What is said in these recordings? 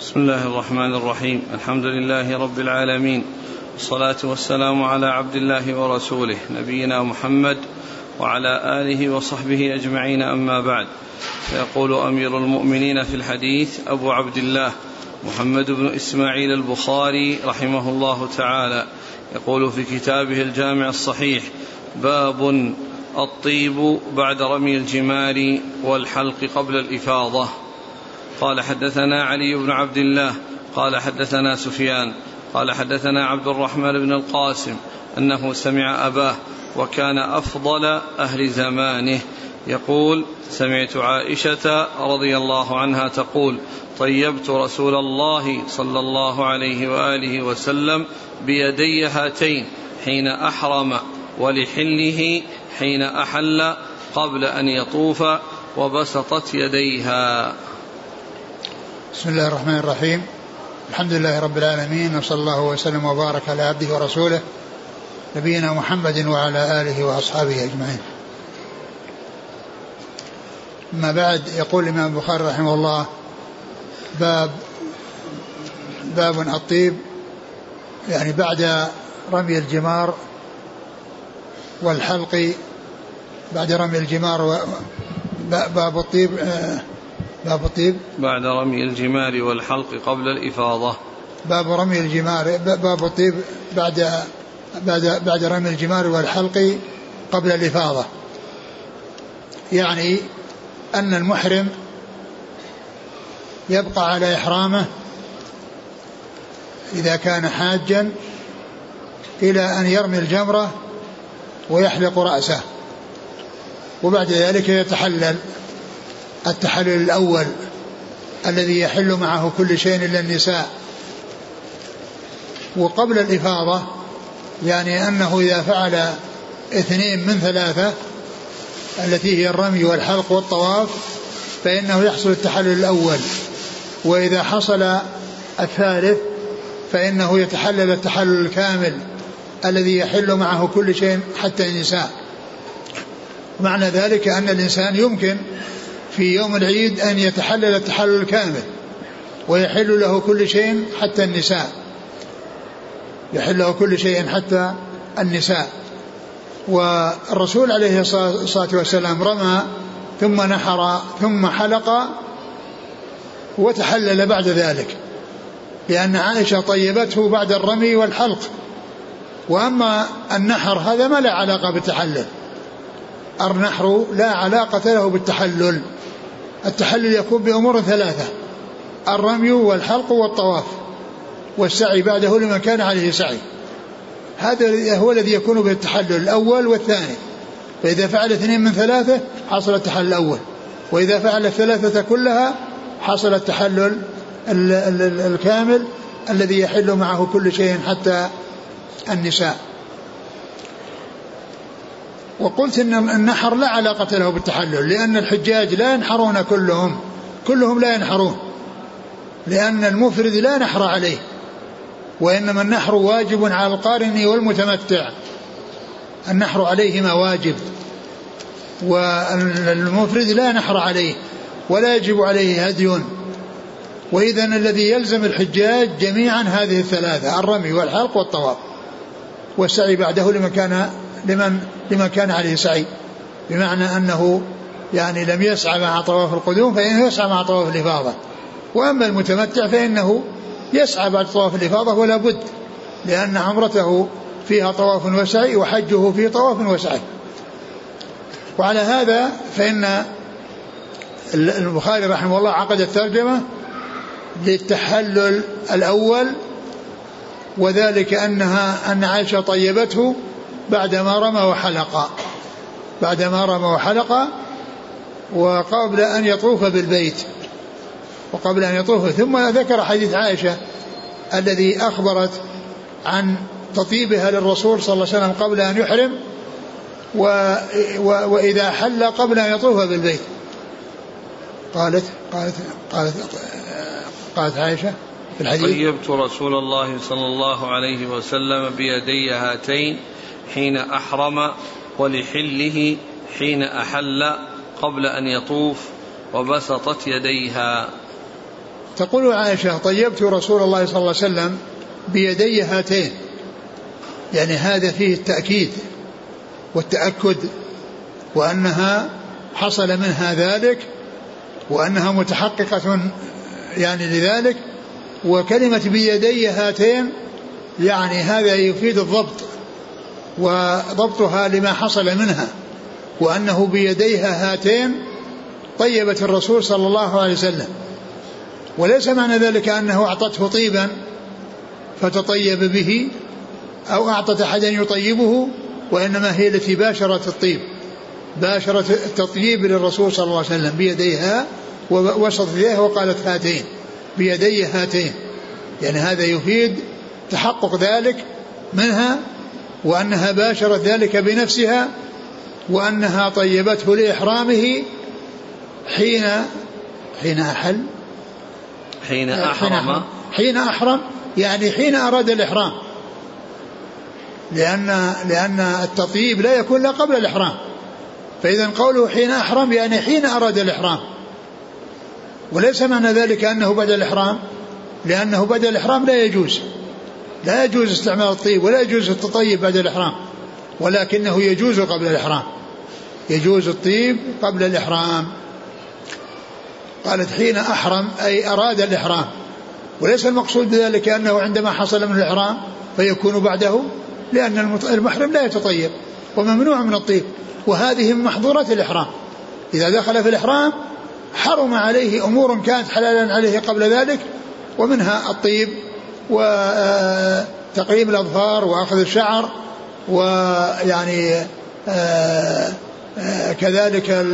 بسم الله الرحمن الرحيم الحمد لله رب العالمين والصلاة والسلام على عبد الله ورسوله نبينا محمد وعلى آله وصحبه أجمعين أما بعد فيقول أمير المؤمنين في الحديث أبو عبد الله محمد بن إسماعيل البخاري رحمه الله تعالى يقول في كتابه الجامع الصحيح باب الطيب بعد رمي الجمار والحلق قبل الإفاضة قال حدثنا علي بن عبد الله قال حدثنا سفيان قال حدثنا عبد الرحمن بن القاسم أنه سمع أباه وكان أفضل أهل زمانه. يقول سمعت عائشة رضي الله عنها تقول طيبت رسول الله صلى الله عليه وآله وسلم بيدي هاتين حين أحرم ولحله حين أحل قبل أن يطوف وبسطت يديها. بسم الله الرحمن الرحيم الحمد لله رب العالمين وصلى الله وسلم وبارك على عبده ورسوله نبينا محمد وعلى آله وأصحابه أجمعين. أما بعد يقول الإمام البخاري رحمه الله باب باب الطيب يعني بعد رمي الجمار والحلق بعد رمي الجمار باب الطيب باب الطيب بعد رمي الجمار والحلق قبل الإفاضة. باب رمي الجمار باب الطيب بعد بعد بعد رمي الجمار والحلق قبل الإفاضة. يعني أن المحرم يبقى على إحرامه إذا كان حاجا إلى أن يرمي الجمرة ويحلق رأسه وبعد ذلك يتحلل. التحلل الأول الذي يحل معه كل شيء إلا النساء. وقبل الإفاضة يعني أنه إذا فعل اثنين من ثلاثة التي هي الرمي والحلق والطواف فإنه يحصل التحلل الأول. وإذا حصل الثالث فإنه يتحلل التحلل الكامل الذي يحل معه كل شيء حتى النساء. معنى ذلك أن الإنسان يمكن في يوم العيد أن يتحلل التحلل الكامل ويحل له كل شيء حتى النساء. يحل له كل شيء حتى النساء. والرسول عليه الصلاة والسلام رمى ثم نحر ثم حلق وتحلل بعد ذلك. لأن عائشة طيبته بعد الرمي والحلق. وأما النحر هذا ما له علاقة بالتحلل. النحر لا علاقة له بالتحلل. التحلل يكون بأمور ثلاثة الرمي والحلق والطواف والسعي بعده لمن كان عليه سعي. هذا هو الذي يكون بالتحلل الأول والثاني. فإذا فعل اثنين من ثلاثة حصل التحلل الأول. وإذا فعل الثلاثة كلها حصل التحلل الكامل الذي يحل معه كل شيء حتى النساء. وقلت إن النحر لا علاقة له بالتحلل لأن الحجاج لا ينحرون كلهم كلهم لا ينحرون لأن المفرد لا نحر عليه وإنما النحر واجب على القارن والمتمتع النحر عليهما واجب والمفرد لا نحر عليه ولا يجب عليه هدي وإذا الذي يلزم الحجاج جميعا هذه الثلاثة الرمي والحلق والطواف والسعي بعده لمن كان لمن لمن كان عليه سعي. بمعنى أنه يعني لم يسعى مع طواف القدوم فإنه يسعى مع طواف الإفاضة. وأما المتمتع فإنه يسعى بعد طواف الإفاضة ولا بد لأن عمرته فيها طواف وسعي وحجه فيه طواف وسعي. وعلى هذا فإن البخاري رحمه الله عقد الترجمة للتحلل الأول وذلك أنها أن عائشة طيبته بعدما رمى وحلق بعدما رمى وحلق وقبل أن يطوف بالبيت. وقبل أن يطوف ثم ذكر حديث عائشة الذي أخبرت عن تطيبها للرسول صلى الله عليه وسلم قبل أن يحرم و و وإذا حل قبل أن يطوف بالبيت. قالت قالت قالت قالت عائشة في الحديث طيبت رسول الله صلى الله عليه وسلم بيدي هاتين حين أحرم ولحله حين أحل قبل أن يطوف وبسطت يديها. تقول عائشة طيبت رسول الله صلى الله عليه وسلم بيدي هاتين. يعني هذا فيه التأكيد والتأكد وأنها حصل منها ذلك وأنها متحققة يعني لذلك. وكلمة بيدي هاتين يعني هذا يفيد الضبط. وضبطها لما حصل منها وأنه بيديها هاتين طيبت الرسول صلى الله عليه وسلم. وليس معنى ذلك أنه أعطته طيبا فتطيب به أو أعطت أحدا يطيبه وإنما هي التي باشرت الطيب باشرت التطييب للرسول صلى الله عليه وسلم بيديها ووسط يديها وقالت هاتين بيدي هاتين. يعني هذا يفيد تحقق ذلك منها وأنها باشرت ذلك بنفسها وأنها طيبته لإحرامه حين حين أحل. حين أحرم. حين أحرم يعني حين أراد الإحرام. لأن لأن التطيب لا يكون إلا قبل الإحرام. فإذا قوله حين أحرم يعني حين أراد الإحرام. وليس معنى ذلك أنه بعد الإحرام لأنه بعد الإحرام لا يجوز. لا يجوز استعمال الطيب ولا يجوز التطيب بعد الإحرام ولكنه يجوز قبل الإحرام. يجوز الطيب قبل الإحرام. قالت حين أحرم أي أراد الإحرام. وليس المقصود بذلك أنه عندما حصل من الإحرام فيكون بعده لأن المحرم لا يتطيب وممنوع من الطيب. وهذه من محظورات الإحرام. إذا دخل في الإحرام حرم عليه أمور كانت حلالا عليه قبل ذلك ومنها الطيب. وتقليم الأظفار وأخذ الشعر ويعني آه، آه، كذلك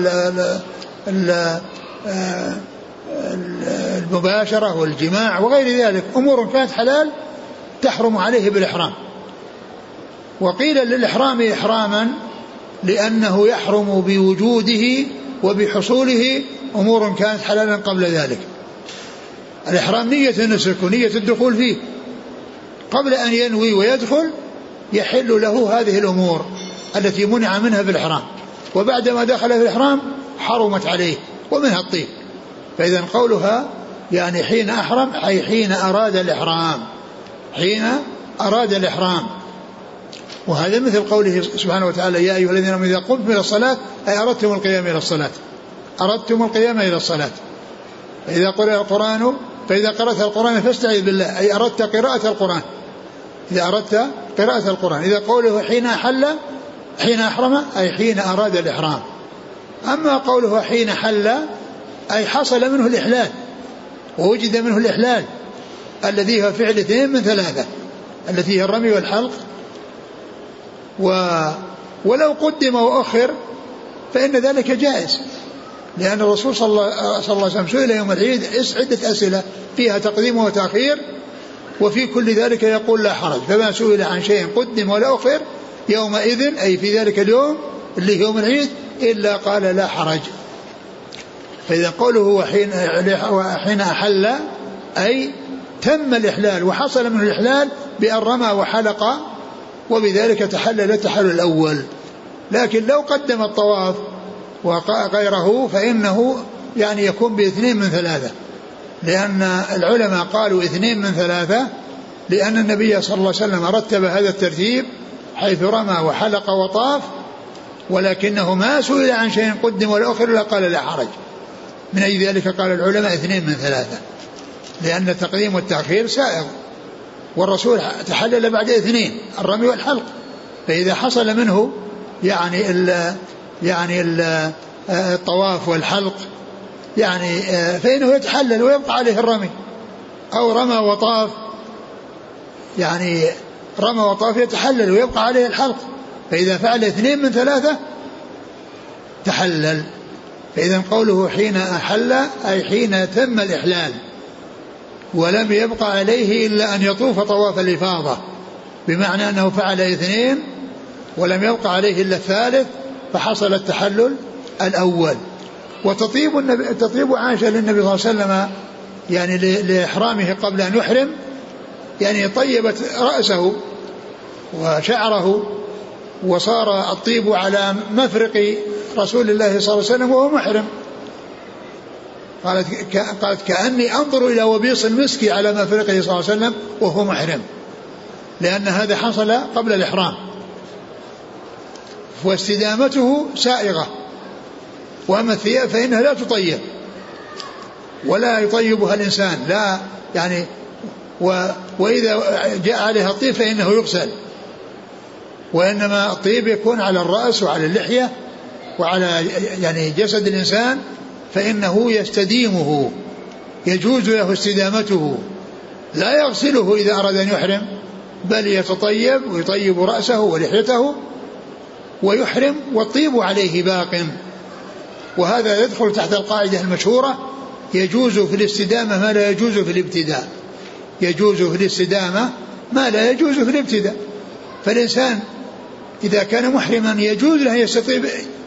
المباشرة والجماع وغير ذلك. أمور كانت حلال تحرم عليه بالإحرام. وقيل للإحرام إحراما لأنه يحرم بوجوده وبحصوله. أمور كانت حلالا قبل ذلك. الإحرام نية النسك ونية الدخول فيه. قبل أن ينوي ويدخل يحل له هذه الأمور التي منع منها في الإحرام. وبعدما دخل في الإحرام حرمت عليه ومنها الطيب. فإذا قولها يعني حين أحرم أي حين أراد الإحرام. حين أراد الإحرام. وهذا مثل قوله سبحانه وتعالى يا أيها الذين آمنوا إذا قمتم إلى الصلاة أي أردتم القيام إلى الصلاة. أردتم القيام إلى الصلاة. فإذا قرأ القرآن فإذا قرأت القرآن فاستعذ بالله أي أردت قراءة القرآن. إذا أردت قراءة القرآن إذا قوله حين أحل حين أحرم أي حين أراد الإحرام. أما قوله حين حل أي حصل منه الإحلال ووجد منه الإحلال الذي هو فعل اثنين من ثلاثة التي هي الرمي والحلق. و ولو قدم وأخر فإن ذلك جائز. لأن الرسول صلى الله, عليه وسلم سئل يوم العيد عدة أسئلة؟ فيها تقديم وتأخير وفي كل ذلك يقول لا حرج فما سئل عن شيء قدم ولا أخر يومئذ أي في ذلك اليوم اللي يوم العيد إلا قال لا حرج. فإذا قوله حين حين أحل أي تم الإحلال وحصل منه الإحلال بأن رمى وحلق وبذلك تحلل التحلل الأول. لكن لو قدم الطواف وغيره فإنه يعني يكون باثنين من ثلاثة. لأن العلماء قالوا اثنين من ثلاثة لأن النبي صلى الله عليه وسلم رتب هذا الترتيب حيث رمى وحلق وطاف ولكنه ما سئل عن شيء قدم ولا أخر إلا قال لا حرج. من أي ذلك قال العلماء اثنين من ثلاثة. لأن التقديم والتأخير سائغ والرسول تحلل بعد اثنين الرمي والحلق. فإذا حصل منه يعني يعني ال الطواف والحلق. يعني فإنه يتحلل ويبقى عليه الرمي. أو رمى وطاف. يعني رمى وطاف يتحلل ويبقى عليه الحلق. فإذا فعل اثنين من ثلاثة تحلل. فإذا قوله حين أحل أي حين تم الإحلال. ولم يبقى عليه إلا أن يطوف طواف الإفاضة. بمعنى أنه فعل اثنين ولم يبقى عليه إلا الثالث فحصل التحلل الأول. وتطيب النبي تطيب عائشة للنبي صلى الله عليه وسلم يعني لإحرامه قبل أن يحرم يعني طيبت رأسه وشعره وصار الطيب على مفرق رسول الله صلى الله عليه وسلم وهو محرم. قالت قالت كأني أنظر إلى وبيص المسك على ما فرقه صلى الله عليه وسلم وهو محرم لأن هذا حصل قبل الإحرام. واستدامته سائغة. وأما الثياب فإنها لا تطيب. ولا يطيبها الإنسان. لا يعني و وإذا جاء عليها الطيب فإنه يغسل. وإنما الطيب يكون على الرأس وعلى اللحية وعلى يعني جسد الإنسان فإنه يستديمه. يجوز له استدامته. لا يغسله إذا أراد أن يحرم بل يتطيب ويطيب رأسه ولحيته ويحرم والطيب عليه باق. وهذا يدخل تحت القاعدة المشهورة يجوز في الاستدامة ما لا يجوز في الابتداء. يجوز في الاستدامة ما لا يجوز في الابتداء. فالإنسان إذا كان محرما يجوز له يستطيب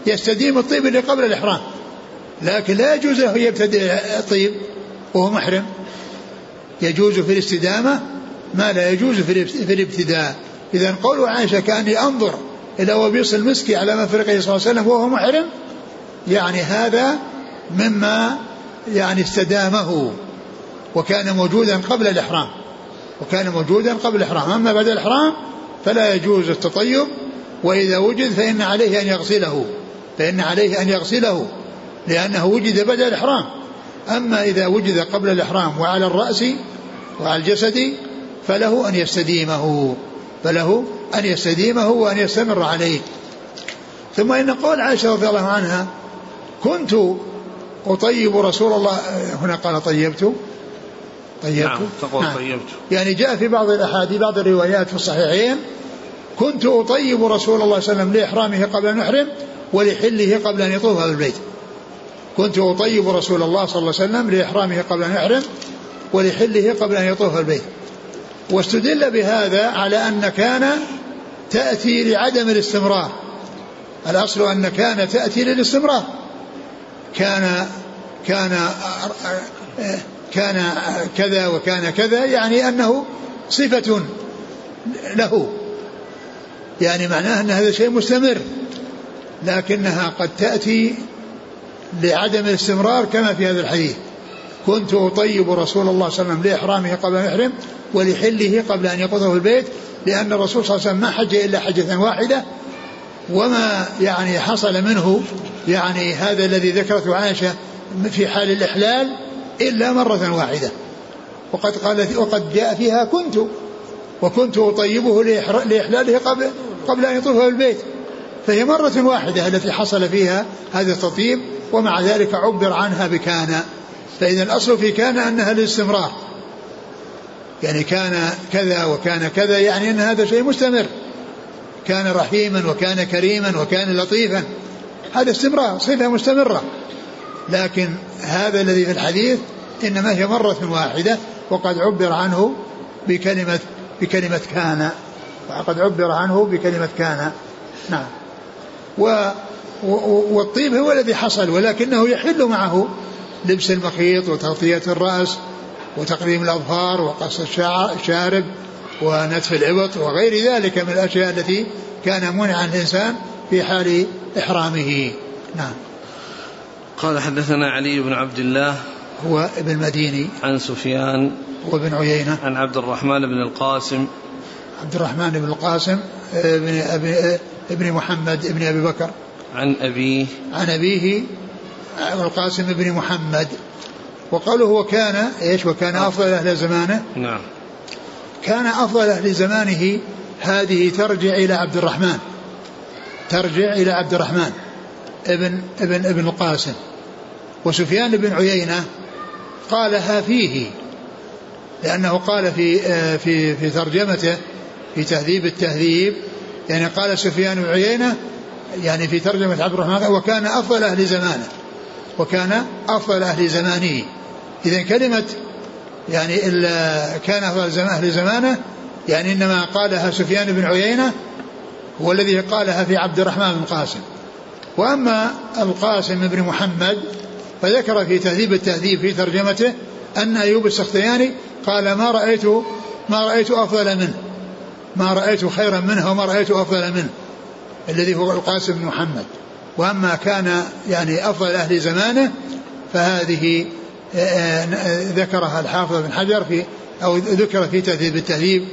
يستديم الطيب اللي قبل الإحرام. لكن لا يجوز له يبتدئ الطيب وهو محرم. يجوز في الاستدامة ما لا يجوز في الابتداء. إذا قول عائشة كأني أنظر إلى وبيص المسكي على ما فرقه صلى الله عليه وسلم وهو محرم يعني هذا مما يعني استدامه وكان موجودا قبل الإحرام وكان موجودا قبل الإحرام. أما بعد الإحرام فلا يجوز التطيب وإذا وجد فإن عليه أن يغسله فإن عليه أن يغسله لأنه وجد بعد الإحرام. أما إذا وجد قبل الإحرام وعلى الرأس وعلى الجسد فله أن يستديمه فله أن يستديمه وأن يستمر عليه. ثم إن قول عائشة رضي الله عنها كنت أطيب رسول الله هنا قال طيبت؟ طيبت؟ نعم تقول نعم. طيبت. يعني جاء في بعض الأحاديث بعض الروايات في الصحيحين كنت أطيب رسول الله صلى الله عليه وسلم لإحرامه قبل أن يحرم ولحله قبل أن يطوف هذا البيت. كنت أطيب رسول الله صلى الله عليه وسلم لإحرامه قبل أن يحرم ولحله قبل أن يطوف البيت. واستدل بهذا على أن كان تأتي لعدم الاستمرار. الأصل أن كان تأتي للاستمرار. كان كان كان كذا وكان كذا يعني أنه صفة له. يعني معناه أن هذا شيء مستمر. لكنها قد تأتي لعدم الاستمرار كما في هذا الحديث. كنت أطيب رسول الله صلى الله عليه وسلم لإحرامه قبل أن يحرم. ولحله قبل أن يقضه البيت لأن الرسول صلى الله عليه وسلم ما حج إلا حجة واحدة وما يعني حصل منه يعني هذا الذي ذكرته عائشة في حال الإحلال إلا مرة واحدة. وقد قال وقد جاء فيها كنت وكنت أطيبه لإحلاله قبل قبل أن يطوف البيت. فهي مرة واحدة التي حصل فيها هذا التطيب ومع ذلك عبر عنها بكان. فإذا الأصل في كان أنها الاستمرار يعني كان كذا وكان كذا يعني أن هذا شيء مستمر. كان رحيما وكان كريما وكان لطيفا. هذا استمرار صفة مستمرة. لكن هذا الذي في الحديث إنما هي مرة واحدة وقد عبر عنه بكلمة بكلمة كان. وقد عبر عنه بكلمة كان. نعم. و والطيب هو الذي حصل ولكنه يحل معه لبس المخيط وتغطية الرأس. وتقليم الأظفار وقص الشارب ونتف العبط وغير ذلك من الأشياء التي كان منعا الإنسان في حال إحرامه. نعم. قال حدثنا علي بن عبد الله هو ابن مديني عن سفيان وابن عيينة. عن عبد الرحمن بن القاسم. عبد الرحمن بن القاسم ابن أبي ابن محمد ابن أبي بكر. عن أبيه. عن أبيه القاسم بن محمد. وقالوا هو كان إيش؟ وكان أفضل أهل زمانه؟ نعم. كان أفضل أهل زمانه هذه ترجع إلى عبد الرحمن. ترجع إلى عبد الرحمن ابن ابن ابن القاسم. وسفيان بن عيينة قالها فيه لأنه قال في في في ترجمته في تهذيب التهذيب يعني قال سفيان بن عيينة يعني في ترجمة عبد الرحمن وكان أفضل أهل زمانه. وكان أفضل أهل زمانه. إذا كلمة يعني كان أفضل أهل زمانه يعني إنما قالها سفيان بن عيينة هو الذي قالها في عبد الرحمن بن قاسم. وأما القاسم بن محمد فذكر في تهذيب التهذيب في ترجمته أن أيوب السختياني قال ما رأيت ما رأيت أفضل منه. ما رأيت خيرا منه وما رأيت أفضل منه. الذي هو القاسم بن محمد. وأما كان يعني أفضل أهل زمانه فهذه ذكرها الحافظ بن حجر في أو ذكر في تهذيب التهذيب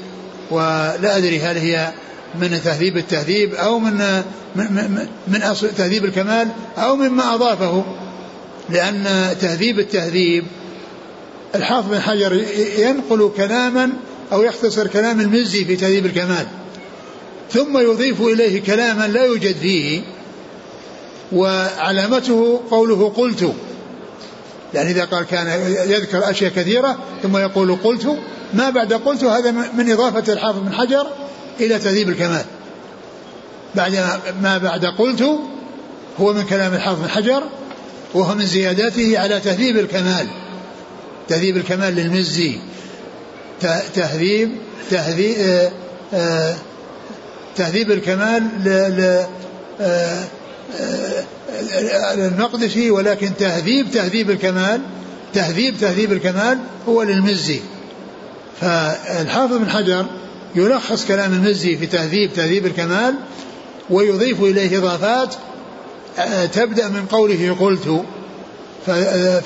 ولا أدري هل هي من تهذيب التهذيب أو من من, من, من أصل تهذيب الكمال أو مما أضافه لأن تهذيب التهذيب الحافظ بن حجر ينقل كلاما أو يختصر كلام المزي في تهذيب الكمال ثم يضيف إليه كلاما لا يوجد فيه وعلامته قوله قلت. يعني إذا قال كان يذكر أشياء كثيرة ثم يقول قلت ما بعد قلت هذا من إضافة الحافظ بن حجر إلى تهذيب الكمال. بعد ما بعد قلت هو من كلام الحافظ بن حجر وهو من زياداته على تهذيب الكمال. تهذيب الكمال للمزي. تهذيب تهذيب آه، آه، تهذيب الكمال ل آه، المقدسي ولكن تهذيب تهذيب الكمال تهذيب تهذيب الكمال هو للمزي. فالحافظ بن حجر يلخص كلام المزي في تهذيب تهذيب الكمال ويضيف إليه إضافات تبدأ من قوله قلت.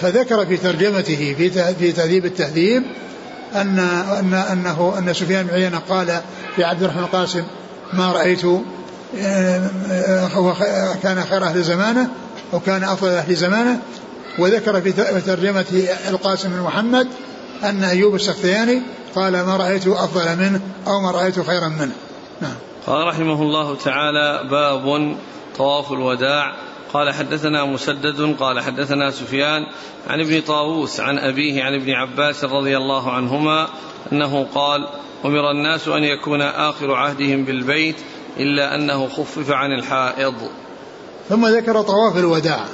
فذكر في ترجمته في تهذيب التهذيب أن أن أنه أن سفيان بن عيينة قال في عبد الرحمن القاسم ما رأيت؟ هو كان خير أهل زمانه وكان أفضل أهل زمانه وذكر في ترجمة القاسم بن محمد أن أيوب السختياني قال ما رأيت أفضل منه أو ما رأيت خيرا منه. نعم. قال رحمه الله تعالى باب طواف الوداع. قال حدثنا مسدد. قال حدثنا سفيان عن ابن طاووس عن أبيه عن ابن عباس رضي الله عنهما أنه قال أمر الناس أن يكون آخر عهدهم بالبيت إلا أنه خفف عن الحائض. ثم ذكر طواف الوداع.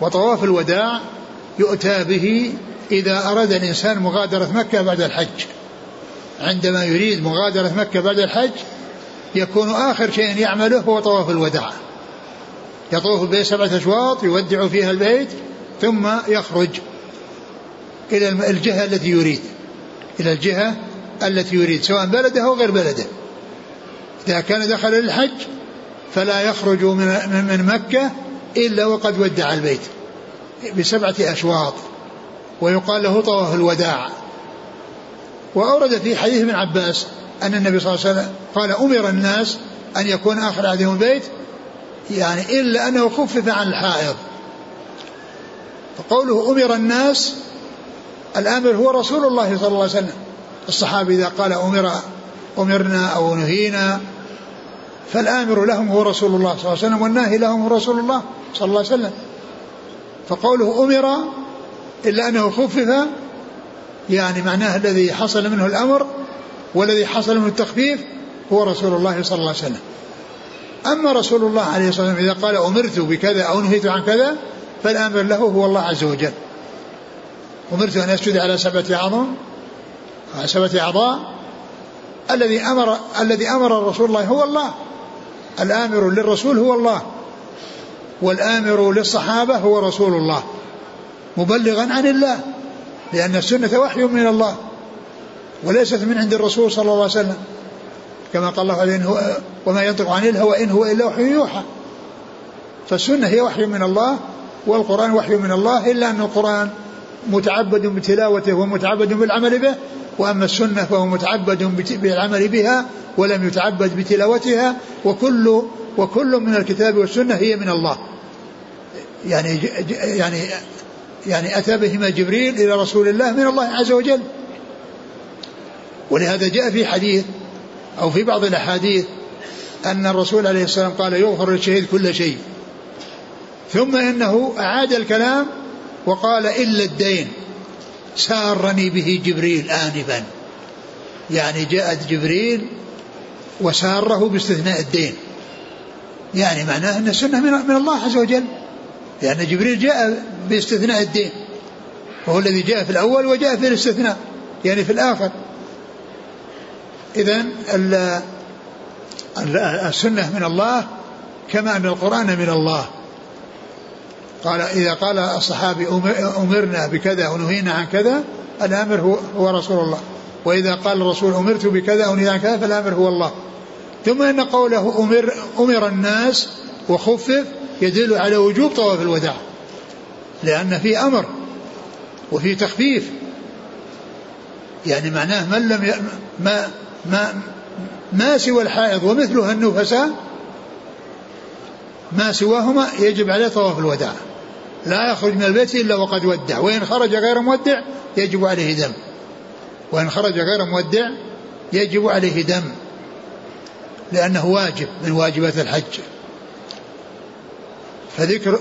وطواف الوداع يؤتى به إذا أراد الإنسان مغادرة مكة بعد الحج. عندما يريد مغادرة مكة بعد الحج يكون آخر شيء يعمله هو طواف الوداع. يطوف به سبعة أشواط يودع فيها البيت ثم يخرج إلى الجهة التي يريد. إلى الجهة التي يريد سواء بلده أو غير بلده. إذا كان دخل للحج فلا يخرج من من مكة إلا وقد ودع البيت بسبعة أشواط ويقال له طواف الوداع. وأورد في حديث ابن عباس أن النبي صلى الله عليه وسلم قال أمر الناس أن يكون آخر عهدهم البيت يعني إلا أنه خفف عن الحائض. فقوله أمر الناس الآمر هو رسول الله صلى الله عليه وسلم. الصحابي إذا قال أمر أمرنا أو نهينا فالآمر لهم هو رسول الله صلى الله عليه وسلم والناهي لهم هو رسول الله صلى الله عليه وسلم. فقوله أمر إلا أنه خفف يعني معناه الذي حصل منه الأمر والذي حصل منه التخفيف هو رسول الله صلى الله عليه وسلم. أما رسول الله عليه الصلاة والسلام إذا قال أمرت بكذا أو نهيت عن كذا فالآمر له هو الله عز وجل. أمرت أن أسجد على سبعة أعظم على سبعة أعضاء. الذي أمر الذي أمر الرسول الله هو الله. الآمر للرسول هو الله والآمر للصحابة هو رسول الله مبلغا عن الله لأن السنة وحي من الله وليست من عند الرسول صلى الله عليه وسلم كما قال الله عليه وما ينطق عن الهوى إن هو إلا وحي يوحى. فالسنة هي وحي من الله والقرآن وحي من الله إلا أن القرآن متعبد بتلاوته ومتعبد بالعمل به وأما السنة فهو متعبد بالعمل بها ولم يتعبد بتلاوتها وكل وكل من الكتاب والسنة هي من الله. يعني يعني يعني أتى بهما جبريل إلى رسول الله من الله عز وجل. ولهذا جاء في حديث أو في بعض الأحاديث أن الرسول عليه السلام قال يغفر للشهيد كل شيء. ثم إنه أعاد الكلام وقال إلا الدين. سارني به جبريل آنفا. يعني جاءت جبريل وساره باستثناء الدين. يعني معناه أن السنة من الله عز وجل. لأن جبريل جاء باستثناء الدين. وهو الذي جاء في الأول وجاء في الاستثناء. يعني في الآخر. إذا السنة من الله كما أن القرآن من الله. قال إذا قال الصحابي أمرنا بكذا ونهينا عن كذا الآمر هو, هو رسول الله. وإذا قال الرسول أمرت بكذا ونهينا عن كذا فالآمر هو الله. ثم إن قوله أمر, أمر الناس وخفف يدل على وجوب طواف الوداع. لأن في أمر وفي تخفيف. يعني معناه من لم ي... ما ما ما سوى الحائض ومثلها النفساء ما سواهما يجب عليه طواف الوداع. لا يخرج من البيت إلا وقد ودع. وإن خرج غير مودع يجب عليه دم وإن خرج غير مودع يجب عليه دم لأنه واجب من واجبات الحج. فذكر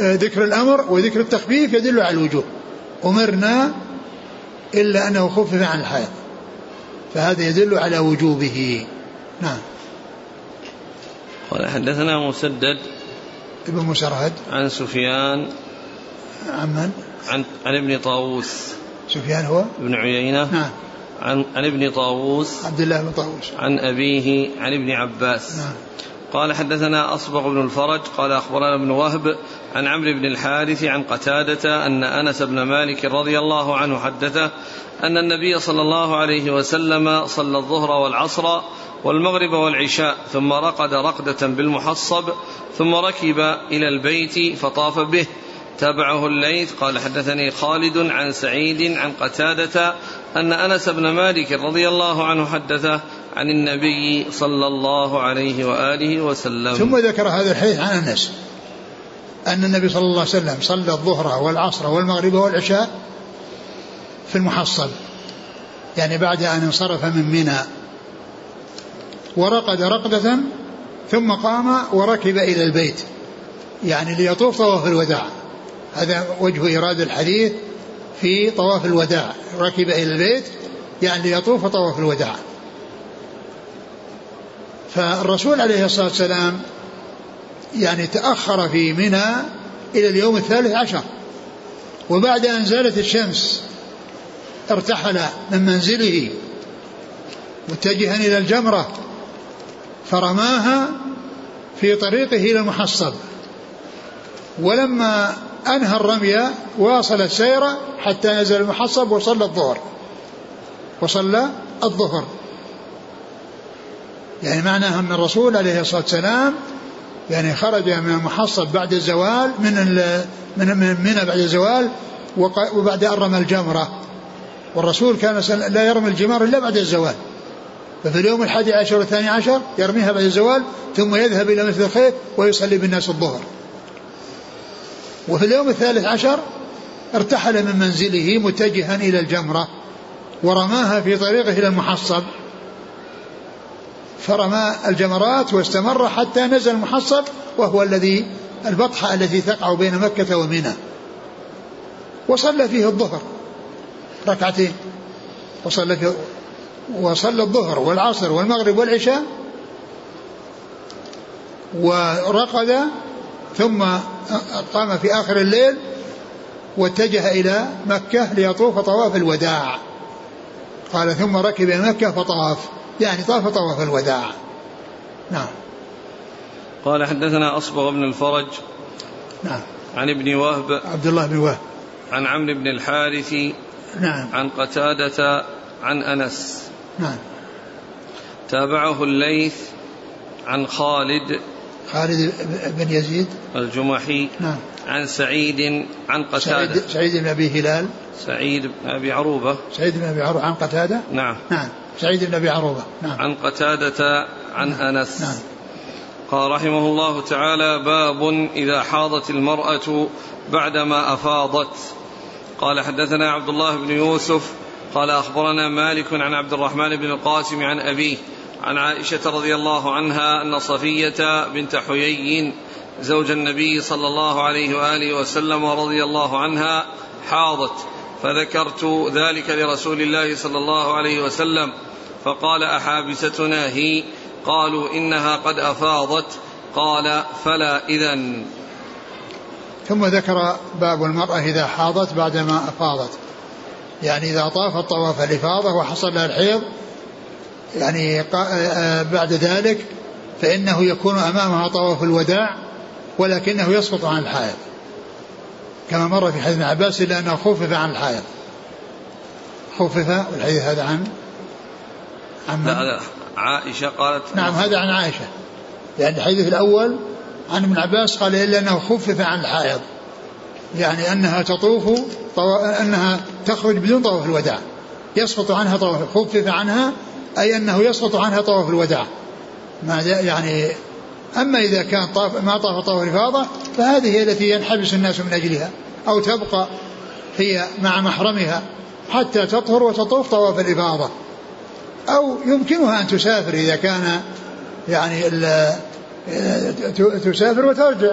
ذكر الأمر وذكر التخفيف يدل على الوجوب. أمرنا إلا أنه خفف عن الحيض فهذا يدل على وجوبه. نعم. قال حدثنا مسدد ابن مسرهد. عن سفيان عن من؟ عن عن ابن طاووس. سفيان هو؟ ابن عيينة. نعم. عن عن ابن طاووس. عبد الله بن طاووس. عن أبيه عن ابن عباس. نعم. قال حدثنا أصبغ بن الفرج. قال أخبرنا ابن وهب عن عمرو بن الحارث عن قتادة أن أنس بن مالك رضي الله عنه حدثه أن النبي صلى الله عليه وسلم صلى الظهر والعصر والمغرب والعشاء ثم رقد رقدة بالمحصب ثم ركب إلى البيت فطاف به. تابعه الليث. قال حدثني خالد عن سعيد عن قتادة أن أنس بن مالك رضي الله عنه حدثه عن النبي صلى الله عليه وآله وسلم. ثم ذكر هذا الحديث عن أنس أن النبي صلى الله عليه وسلم صلى الظهر والعصر والمغرب والعشاء في المحصب يعني بعد أن انصرف من منى. ورقد رقدة ثم قام وركب إلى البيت. يعني ليطوف طواف الوداع. هذا وجه إيراد الحديث في طواف الوداع. ركب إلى البيت يعني ليطوف طواف الوداع. فالرسول عليه الصلاة والسلام يعني تأخر في منى إلى اليوم الثالث عشر. وبعد أن زالت الشمس ارتحل من منزله متجها إلى الجمرة فرماها في طريقه إلى المحصب. ولما أنهى الرمي واصل السير حتى نزل المحصب وصلى الظهر. وصلى الظهر. يعني معناها أن الرسول عليه الصلاة والسلام يعني خرج من المحصب بعد الزوال من من من بعد الزوال وبعد أن رمى الجمرة. والرسول كان لا يرمي الجمار إلا بعد الزوال. ففي اليوم الحادي عشر والثاني عشر يرميها بعد الزوال ثم يذهب إلى مسجد الخير ويصلي بالناس الظهر. وفي اليوم الثالث عشر ارتحل من منزله متجها إلى الجمرة ورماها في طريقه إلى المحصب. فرمى الجمرات واستمر حتى نزل المحصب وهو الذي البطحة التي تقع بين مكة ومنى. وصلى فيه الظهر ركعتين. وصلى فيه وصلى الظهر والعصر والمغرب والعشاء ورقد ثم قام في آخر الليل واتجه إلى مكة ليطوف طواف الوداع. قال ثم ركب إلى مكة فطاف. يعني طاف طواف الوداع. نعم. قال حدثنا أصبغ بن الفرج نعم. عن ابن وهب عبد الله بن وهب. عن عمرو بن الحارث نعم. عن قتادة عن أنس. نعم. تابعه الليث عن خالد خالد بن يزيد؟ الجمحي نعم. عن سعيد عن قتادة. سعيد, سعيد بن أبي هلال. سعيد بن أبي عروبة. سعيد بن أبي عروبة عن قتادة؟ نعم. نعم. سعيد بن أبي عروبة. نعم. عن قتادة عن نعم. أنس. نعم. قال رحمه الله تعالى باب إذا حاضت المرأة بعدما أفاضت. قال حدثنا عبد الله بن يوسف قال أخبرنا مالك عن عبد الرحمن بن القاسم عن أبيه عن عائشة رضي الله عنها أن صفية بنت حيي زوج النبي صلى الله عليه وآله وسلم رضي الله عنها حاضت فذكرت ذلك لرسول الله صلى الله عليه وسلم فقال أحابستنا هي؟ قالوا إنها قد أفاضت. قال فلا إذن. ثم ذكر باب المرأة إذا حاضت بعدما أفاضت يعني إذا طافت طواف الإفاضة وحصل لها الحيض يعني بعد ذلك فإنه يكون أمامها طواف الوداع ولكنه يسقط عن الحائض كما مر في حديث ابن عباس إلا أنه خفف عن الحائض خفف والحديث هذا عن عن عائشة قالت نعم هذا عن عائشة. يعني الحديث الأول عن ابن عباس قال إلا أنه خفف عن الحائض يعني أنها تطوف طو... أنها تخرج بدون طواف الوداع. يسقط عنها طواف خفف عنها أي أنه يسقط عنها طواف الوداع. ما يعني أما إذا كان طاف ما طاف طواف الإفاضة فهذه هي التي ينحبس الناس من أجلها أو تبقى هي مع محرمها حتى تطهر وتطوف طواف الإفاضة. أو يمكنها أن تسافر إذا كان يعني تسافر وترجع.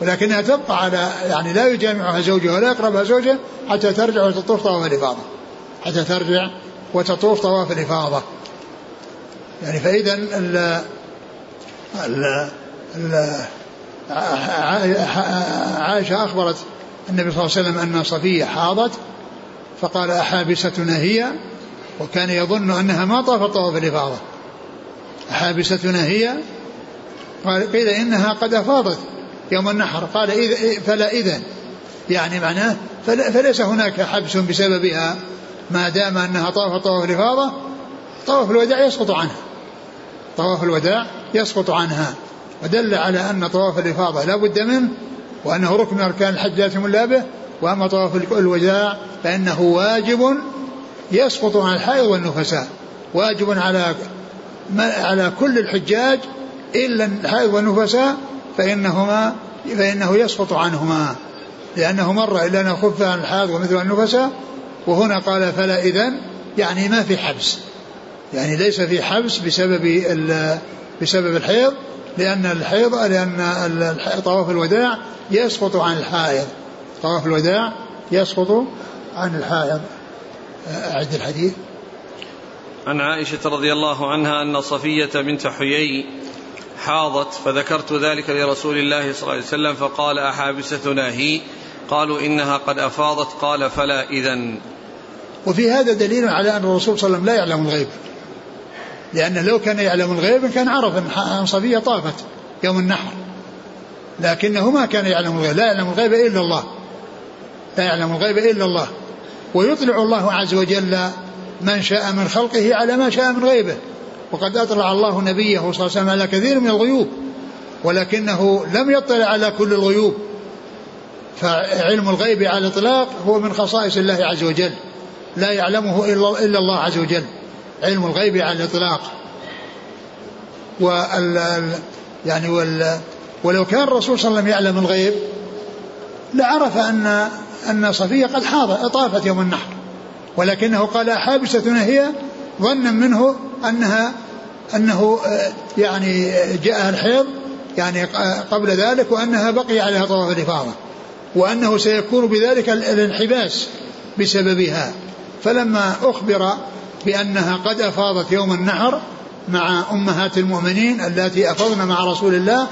ولكنها تبقى على يعني لا يجامعها زوجها ولا يقربها زوجها حتى ترجع وتطوف طواف الإفاضة. حتى ترجع وتطوف طواف الإفاضة. يعني فإذا ال ال عائشة أخبرت النبي صلى الله عليه وسلم أن صفية حاضت فقال أحابستنا هي؟ وكان يظن أنها ما طافت طواف الإفاضة. أحابستنا هي؟ قال قيل إنها قد أفاضت يوم النحر. قال إذ فلا إذن. يعني معناه فليس هناك حبس بسببها. ما دام أنها طافت طواف الإفاضة طواف الوداع يسقط عنها. طواف الوداع يسقط عنها. ودل على أن طواف الإفاضة لا بد منه وأنه ركن من أركان الحج لا يتم به وأما طواف الوداع فإنه واجب يسقط عن الحائض والنفساء. واجب على على كل الحجاج إلا الحائض والنفساء فإنهما فإنه يسقط عنهما. لأنه مر إلا أن خف عن الحائض ومثل النفساء وهنا قال فلا إذن يعني ما في حبس. يعني ليس في حبس بسبب بسبب الحيض لأن الحيض لأن طواف الوداع يسقط عن الحائض. طواف الوداع يسقط عن الحائض. أعد الحديث. عن عائشة رضي الله عنها أن صفية بنت حيي حاضت فذكرت ذلك لرسول الله صلى الله عليه وسلم فقال أحابستنا هي؟ قالوا إنها قد أفاضت قال فلا إذن. وفي هذا دليل على أن الرسول صلى الله عليه وسلم لا يعلم الغيب. لأنه لو كان يعلم الغيب كان عرف أن صفية طافت يوم النحر. لكنه ما كان يعلم الغيب لا يعلم الغيب إلا الله. لا يعلم الغيب إلا الله. ويطلع الله عز وجل من شاء من خلقه على ما شاء من غيبه. وقد أطلع الله نبيه صلى الله عليه وسلم على كثير من الغيوب. ولكنه لم يطلع على كل الغيوب. فعلم الغيب على الإطلاق هو من خصائص الله عز وجل. لا يعلمه إلا الله عز وجل. علم الغيب على الإطلاق. وال يعني وال ولو كان الرسول صلى الله عليه وسلم يعلم الغيب لعرف أن أن صفية قد حاضت طافت يوم النحر. ولكنه قال حابستنا هي ظنا منه أنها أنه يعني جاءها الحيض يعني قبل ذلك وأنها بقي عليها طواف الإفاضة. وأنه سيكون بذلك الانحباس بسببها. فلما أخبر بأنها قد أفاضت يوم النحر مع أمهات المؤمنين اللاتي أفضن مع رسول الله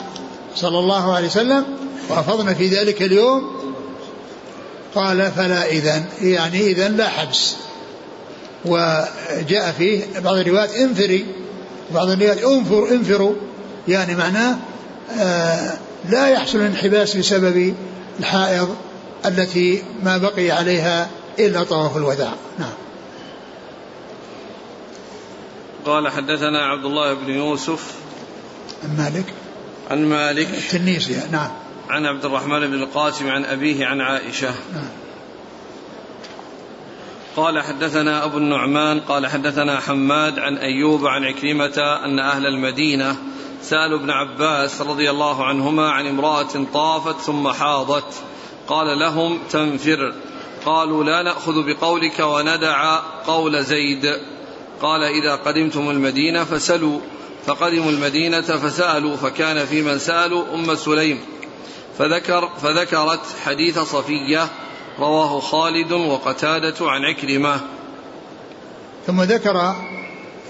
صلى الله عليه وسلم وأفضن في ذلك اليوم قال فلا إذن يعني إذن لا حبس. وجاء فيه بعض الروايات انفري بعض الروايات انفر انفروا يعني معناه آه لا يحصل الانحباس بسبب الحائض التي ما بقي عليها إلا طواف الوداع. نعم. قال حدثنا عبد الله بن يوسف. عن مالك. عن مالك. التنيسي نعم. عن عبد الرحمن بن القاسم عن أبيه عن عائشة. نعم. قال حدثنا أبو النعمان قال حدثنا حماد عن أيوب عن عكرمة أن أهل المدينة سألوا ابن عباس رضي الله عنهما عن امرأة طافت ثم حاضت. قال لهم تنفر. قالوا لا نأخذ بقولك وندع قول زيد. قال إذا قدمتم المدينة فسلوا. فقدموا المدينة فسألوا فكان في من سألوا؟ أم سليم. فذكر فذكرت حديث صفية رواه خالد وقتادة عن عكرمة. ثم ذكر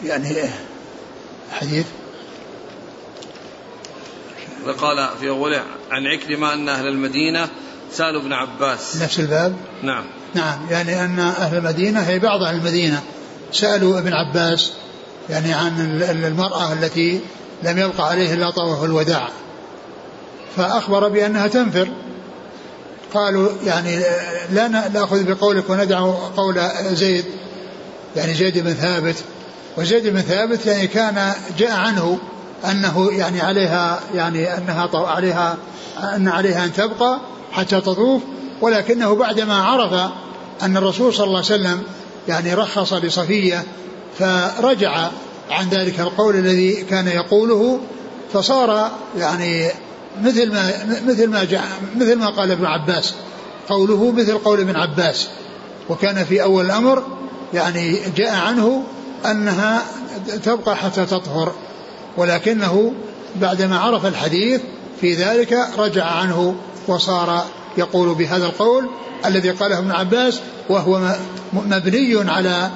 يعني حديث. قال في أوله عن عكرمة أن أهل المدينة سألوا ابن عباس. نفس الباب؟ نعم. نعم يعني أن أهل المدينة هي بعض أهل المدينة سألوا ابن عباس يعني عن المرأة التي لم يبقى عليه إلا طواف الوداع. فأخبر بأنها تنفر. قالوا يعني لا نأخذ بقولك وندع قول زيد يعني زيد بن ثابت. وزيد بن ثابت يعني كان جاء عنه أنه يعني عليها يعني أنها عليها أن عليها أن تبقى. حتى تطوف ولكنه بعدما عرف أن الرسول صلى الله عليه وسلم يعني رخص لصفية فرجع عن ذلك القول الذي كان يقوله فصار يعني مثل ما مثل ما مثل ما قال ابن عباس. قوله مثل قول ابن عباس. وكان في أول الأمر يعني جاء عنه أنها تبقى حتى تطهر. ولكنه بعدما عرف الحديث في ذلك رجع عنه. وصار يقول بهذا القول الذي قاله ابن عباس وهو مبني على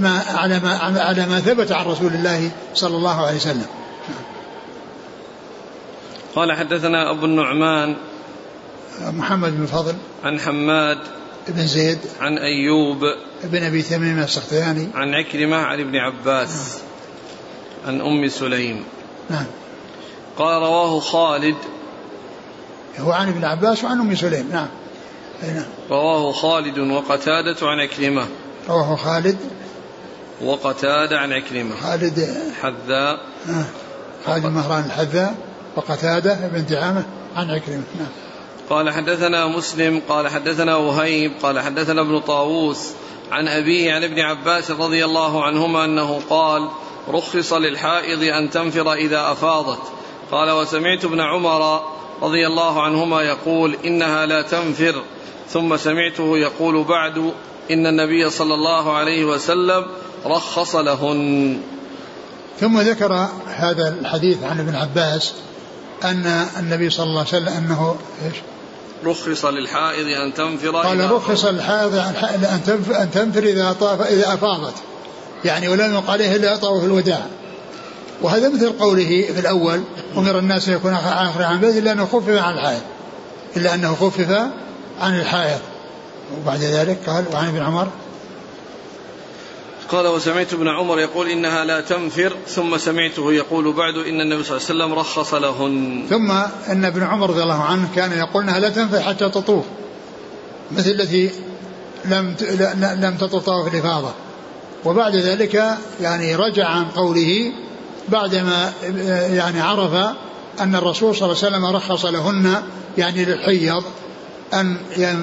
ما على ما على ما ثبت عن رسول الله صلى الله عليه وسلم. قال حدثنا أبو النعمان محمد بن فضل عن حماد بن زيد عن أيوب بن أبي تميم السختياني. عن عكرمة عن ابن عباس عن أم سليم. نعم. قال رواه خالد هو عن ابن عباس وعن أم سليم. نعم. نعم. رواه خالد وقتادة عن عكرمة. رواه خالد. وقتادة عن عكرمة. خالد. حذاء. آه. خالد مهران الحذاء وقتادة بن دعامة عن عكرمة. نعم. قال حدثنا مسلم قال حدثنا وهيب قال حدثنا ابن طاووس عن أبيه عن ابن عباس رضي الله عنهما أنه قال رخص للحائض أن تنفر إذا أفاضت. قال وسمعت ابن عمر رضي الله عنهما يقول إنها لا تنفر ثم سمعته يقول بعد إن النبي صلى الله عليه وسلم رخص لهن. ثم ذكر هذا الحديث عن ابن عباس أن النبي صلى الله عليه وسلم أنه إيش؟ رخص للحائض أن تنفر قال رخص للحائض أن تنفر إذا طاف إذا أفاضت. يعني ولم يقل عليه إلا طواف الوداع. وهذا مثل قوله في الأول أمر الناس أن يكون آخر عن بيت إلا أنه خفف عن الحائض إلا أنه خفف عن الحائض وبعد ذلك قال وعن ابن عمر. قال وسمعت ابن عمر يقول إنها لا تنفر ثم سمعته يقول بعد إن النبي صلى الله عليه وسلم رخص لهن. ثم إن ابن عمر رضي الله عنه كان يقول إنها لا تنفر حتى تطوف مثل التي لم لم تطوف طواف الإفاضة. وبعد ذلك يعني رجع عن قوله بعدما يعني عرف أن الرسول صلى الله عليه وسلم رخص لهن يعني للحيض أن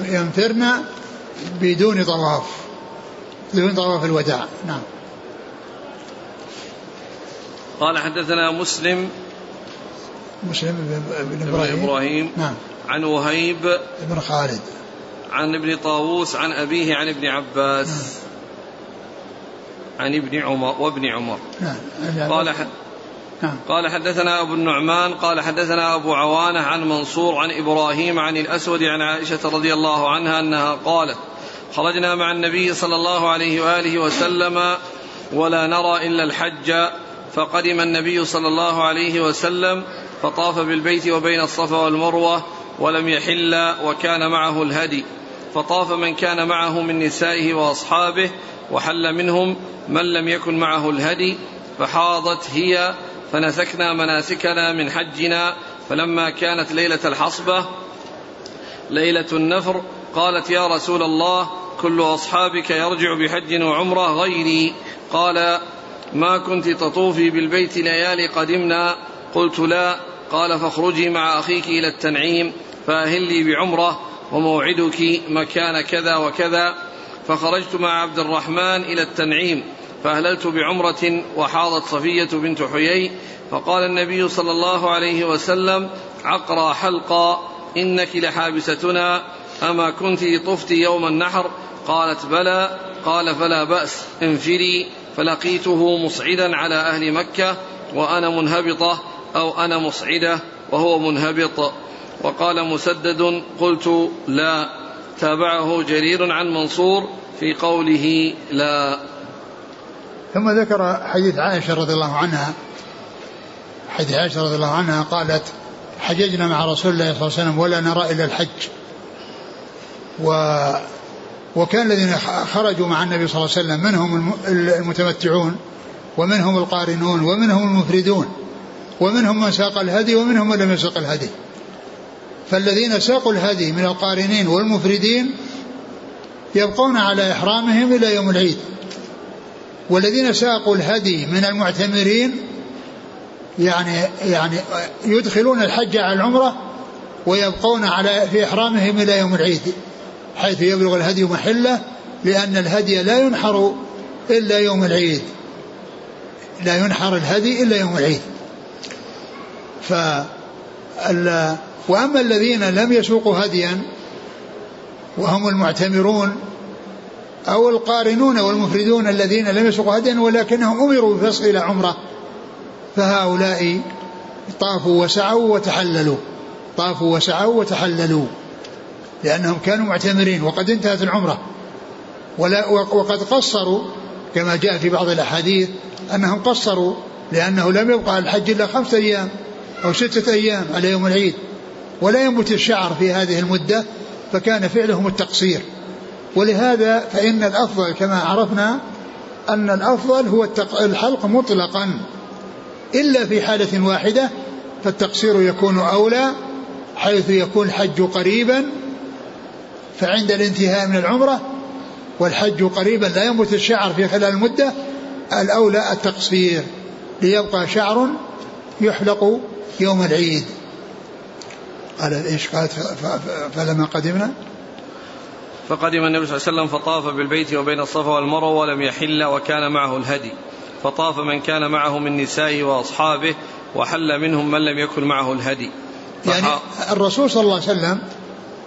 ينفرن بدون طواف بدون طواف الوداع. نعم. قال حدثنا مسلم. مسلم بن إبراهيم, إبراهيم. نعم. عن وهيب. بن خالد. عن ابن طاووس عن أبيه عن ابن عباس. نعم. عن ابن عمر وابن عمر. نعم قال حد نعم. قال حدثنا أبو النعمان قال حدثنا أبو عوانة عن منصور عن إبراهيم عن الأسود عن عائشة رضي الله عنها أنها قالت خرجنا مع النبي صلى الله عليه وآله وسلم ولا نرى إلا الحج فقدم النبي صلى الله عليه وسلم فطاف بالبيت وبين الصفا والمروة ولم يحل وكان معه الهدي. فطاف من كان معه من نسائه وأصحابه وحل منهم من لم يكن معه الهدي فحاضت هي فنسكنا مناسكنا من حجنا فلما كانت ليلة الحصبة ليلة النفر قالت يا رسول الله كل أصحابك يرجع بحج وعمرة غيري. قال ما كنت تطوفي بالبيت ليالي قدمنا؟ قلت لا. قال فاخرجي مع أخيك إلى التنعيم فأهلي بعمرة. وموعدك مكان كذا وكذا. فخرجت مع عبد الرحمن إلى التنعيم فأهللت بعمرة وحاضت صفية بنت حيي. فقال النبي صلى الله عليه وسلم عقرى حلقا إنك لحابستنا. أما كنت طفت يوم النحر؟ قالت بلى. قال فلا بأس انفري فلقيته مصعدا على أهل مكة وأنا منهبطة أو أنا مصعدة وهو منهبط. وقال مسدد قلت لا. تابعه جرير عن منصور في قوله لا. ثم ذكر حديث عائشة رضي الله عنها. حديث عائشة رضي الله عنها قالت حججنا مع رسول الله صلى الله عليه وسلم ولا نرى إلا الحج. و وكان الذين خرجوا مع النبي صلى الله عليه وسلم منهم المتمتعون ومنهم القارنون ومنهم المفردون ومنهم من ساق الهدي ومنهم من لم يسق الهدي. فالذين ساقوا الهدي من القارنين والمفردين يبقون على إحرامهم إلى يوم العيد. والذين ساقوا الهدي من المعتمرين يعني يعني يدخلون الحج على العمرة ويبقون على في إحرامهم إلى يوم العيد حيث يبلغ الهدي محلة لأن الهدي لا ينحر إلا يوم العيد. لا ينحر الهدي إلا يوم العيد. ف وأما الذين لم يسوقوا هديا وهم المعتمرون أو القارنون والمفردون الذين لم يسوقوا هديا ولكنهم أمروا بالفصل إلى عمرة فهؤلاء طافوا وسعوا وتحللوا طافوا وسعوا وتحللوا لأنهم كانوا معتمرين وقد انتهت العمرة. ولا وقد قصروا كما جاء في بعض الأحاديث أنهم قصروا لأنه لم يبقى الحج إلا خمسة أيام أو ستة أيام على يوم العيد. ولا ينبت الشعر في هذه المدة فكان فعلهم التقصير. ولهذا فإن الأفضل كما عرفنا أن الأفضل هو الحلق مطلقا. إلا في حالة واحدة فالتقصير يكون أولى حيث يكون الحج قريبا فعند الانتهاء من العمرة والحج قريبا لا ينبت الشعر في خلال المدة الأولى التقصير ليبقى شعر يحلق يوم العيد. قال؟ إيش قالت فلما قدمنا؟ فقدم النبي صلى الله عليه وسلم فطاف بالبيت وبين الصفا والمروة ولم يحل وكان معه الهدي. فطاف من كان معه من نسائه وأصحابه وحل منهم من لم يكن معه الهدي. يعني الرسول صلى الله عليه وسلم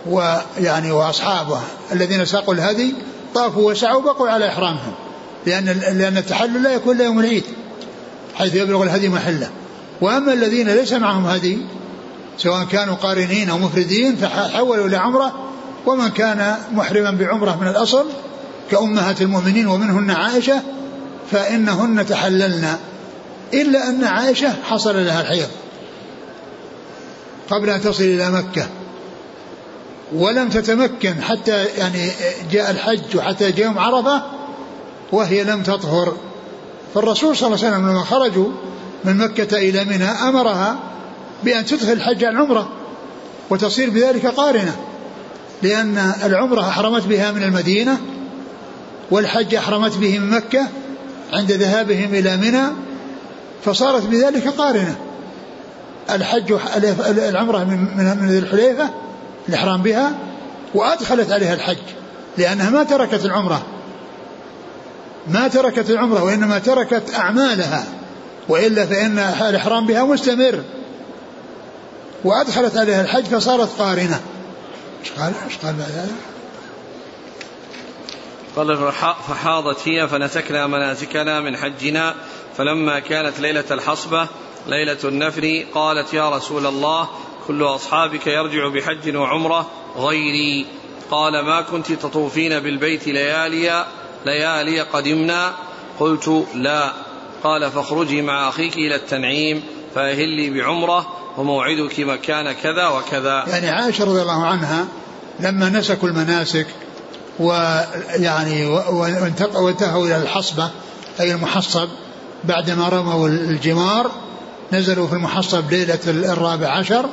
ويعني وأصحابه الذين ساقوا الهدي طافوا وسعوا بقوا على إحرامهم. لأن لأن التحلل لا يكون إلا يوم العيد حيث يبلغ الهدي محله. وأما الذين ليس معهم هدي سواء كانوا قارنين أو مفردين فحولوا إلى عمره ومن كان محرما بعمرة من الأصل كأمهات المؤمنين ومنهن عائشة فإنهن تحللن. إلا أن عائشة حصل لها الحيض قبل أن تصل إلى مكة. ولم تتمكن حتى يعني جاء الحج وحتى جاء يوم عرفة وهي لم تطهر. فالرسول صلى الله عليه وسلم لما خرجوا من مكة إلى منى أمرها بأن تدخل الحج العمرة وتصير بذلك قارنة لأن العمرة أحرمت بها من المدينة والحج أحرمت به من مكة عند ذهابهم إلى منى فصارت بذلك قارنة. الحج العمرة من من ذي الحليفة الإحرام بها وأدخلت عليها الحج لأنها ما تركت العمرة. ما تركت العمرة وإنما تركت أعمالها وإلا فإن الإحرام بها مستمر. وأدخلت عليها الحج فصارت قارنة. إيش قال إيش قال بعد هذا؟ قال فحاضت هي فنسكنا مناسكنا من حجنا فلما كانت ليلة الحصبة ليلة النفر قالت يا رسول الله كل أصحابك يرجع بحج وعمرة غيري. قال ما كنت تطوفين بالبيت ليالي ليالي قدمنا؟ قلت لا. قال فاخرجي مع أخيك إلى التنعيم. فأهلي بعمرة وموعدك مكان كذا وكذا. يعني عائشة رضي الله عنها لما نسكوا المناسك ويعني وانتهوا إلى الحصبة أي المحصب بعدما رموا الجمار نزلوا في المحصب ليلة الرابع عشر.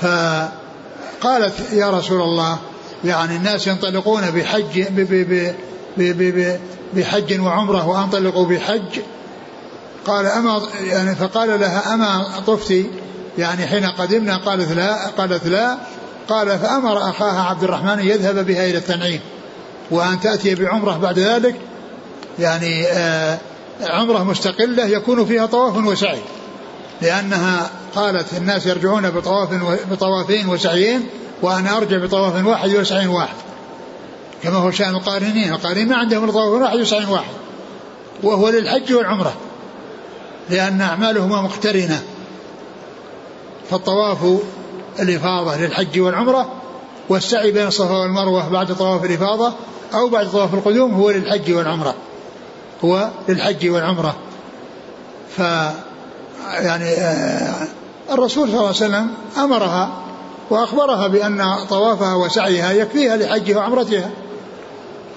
فقالت يا رسول الله يعني الناس ينطلقون بحج بحج وعمرة وأنطلقوا بحج قال أما يعني فقال لها أما طفتي يعني حين قدمنا قالت لا قالت لا قال فأمر أخاها عبد الرحمن أن يذهب بها إلى التنعيم وأن تأتي بعمرة بعد ذلك يعني آه عمرة مستقلة يكون فيها طواف وسعي لأنها قالت الناس يرجعون بطواف بطوافين وسعيين وأنا أرجع بطواف واحد وسعي واحد كما هو شأن القارنين القارنين ما عندهم طواف واحد وسعي واحد وهو للحج والعمرة. لأن أعمالهما مقترنة. فالطواف الإفاضة للحج والعمرة والسعي بين الصفا والمروة بعد طواف الإفاضة أو بعد طواف القدوم هو للحج والعمرة. هو للحج والعمرة. ف يعني آه، الرسول صلى الله عليه وسلم أمرها وأخبرها بأن طوافها وسعيها يكفيها لحجها وعمرتها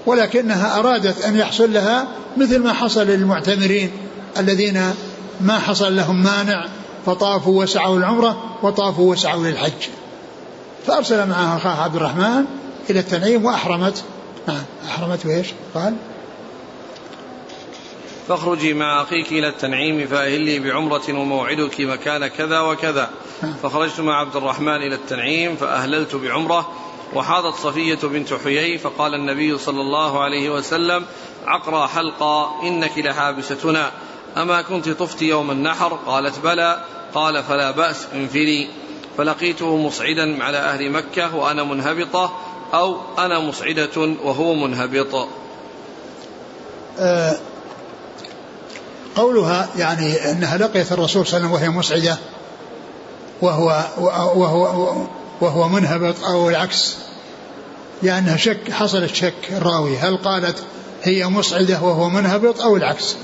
ولكنها أرادت أن يحصل لها مثل ما حصل للمعتمرين الذين ما حصل لهم مانع فطافوا وسعوا العمرة وطافوا وسعوا للحج. فأرسل معها أخاها عبد الرحمن إلى التنعيم وأحرمت. نعم أحرمت وإيش؟ قال فاخرجي مع أخيك إلى التنعيم فأهلي بعمرة وموعدك مكان كذا وكذا. نعم. فخرجت مع عبد الرحمن إلى التنعيم فأهللت بعمرة. وحاضت صفية بنت حيي فقال النبي صلى الله عليه وسلم عقرى حلقا إنك لحابستنا. أما كنت طفت يوم النحر؟ قالت بلى. قال فلا بأس انفري فلقيته مصعدا على أهل مكة وأنا منهبطة أو أنا مصعدة وهو منهبط. آه قولها يعني أنها لقيت الرسول صلى الله عليه وسلم وهي مسعدة وهو وهو وهو منهبط أو العكس. لأنها شك حصلت شك الراوي هل قالت هي مسعدة وهو منهبط أو العكس؟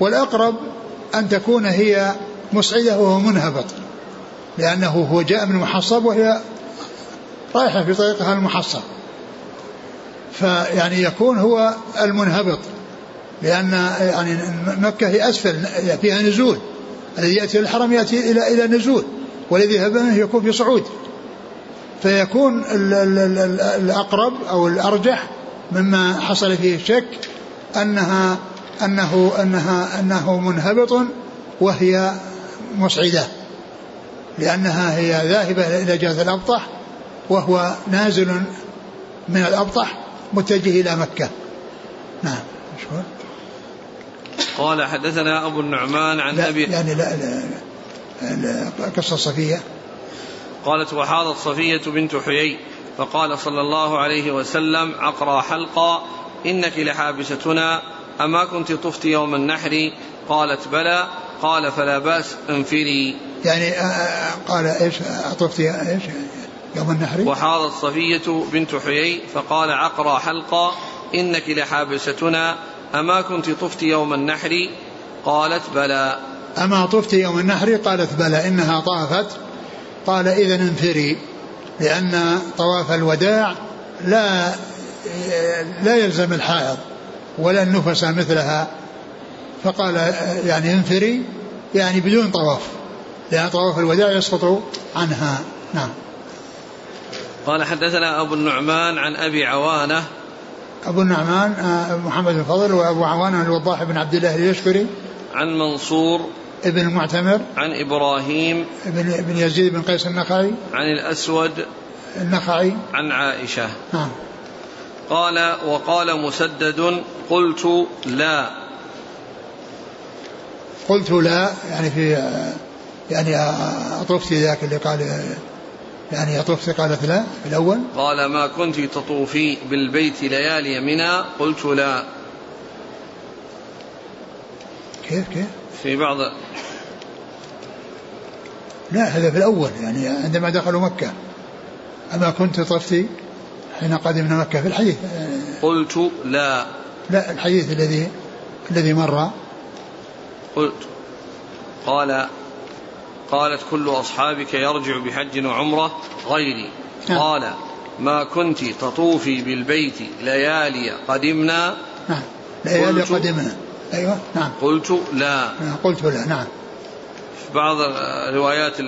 والأقرب أن تكون هي مسعدة وهو منهبط لأنه هو جاء من المحصب وهي رايحة في طريقها المحصب. فيعني يكون هو المنهبط لأن يعني مكة هي أسفل فيها نزول الذي يأتي الحرم يأتي إلى إلى نزول والذي يذهب منه يكون في صعود. فيكون الأقرب أو الأرجح مما حصل فيه الشك أنها أنه أنها أنه منهبط وهي مسعدة لأنها هي ذاهبة إلى جهة الأبطح وهو نازل من الأبطح متجه إلى مكة. نعم قال حدثنا أبو النعمان عن لا أبي يعني لا, لا, لا قصة صفية. قالت وحاضت صفية بنت حيي فقال صلى الله عليه وسلم عقرى حلقا إنك لحابستنا. أما كنت طفت يوم النحر؟ قالت بلى. قال فلا بأس انفري. يعني آه، آه، قال إيش طفت إيش يوم النحر؟ وحاضت صفية بنت حيي فقال عقرى حلقا إنك لحابستنا. أما كنت طفت يوم النحر؟ قالت بلى. أما طفت يوم النحر؟ قالت بلى. إنها طافت. قال إذا انفري لأن طواف الوداع لا لا يلزم الحائض. ولا النفساء مثلها. فقال يعني انفري يعني بدون طواف لأن طواف الوداع يسقط عنها. نعم. قال حدثنا أبو النعمان عن أبي عوانة. أبو النعمان آه، محمد الفضل وأبو عوانة الوضاح بن عبد الله اليشكري. عن منصور. ابن المعتمر عن إبراهيم. ابن ابن يزيد بن قيس النخعي. عن الأسود. النخعي. عن عائشة. نعم. قال وقال مسدد قلت لا. قلت لا يعني في يعني أطفت ذاك اللي قال يعني أطفت قالت لا الأول. قال ما كنت تطوفي بالبيت ليالي منى قلت لا. كيف كيف؟ في بعض لا هذا في الأول يعني عندما دخلوا مكة. أما كنت طفتي حين قدمنا مكة في الحديث. قلت لا. لا الحديث الذي الذي مر. قلت. قال قالت كل أصحابك يرجع بحج وعمرة غيري. نعم. قال ما كنت تطوفي بالبيت ليالي قدمنا؟ نعم. ليالي قدمنا. أيوة نعم. قلت لا. نعم، قلت لا نعم. في بعض روايات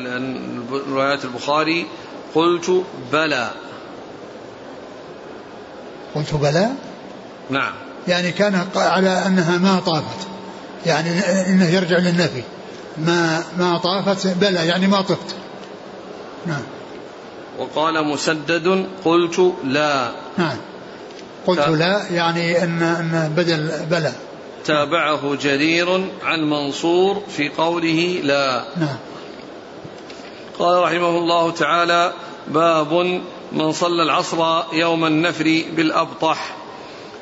روايات البخاري قلت بلى. قلت بلى؟ نعم. يعني كان على أنها ما طافت. يعني إنه يرجع للنفي. ما ما طافت بلى يعني ما طفت. نعم. وقال مسدد قلت لا. نعم. قلت لا يعني ان أن بدل بلى. تابعه جرير عن منصور في قوله لا. نعم. قال رحمه الله تعالى باب من صلى العصر يوم النفر بالأبطح.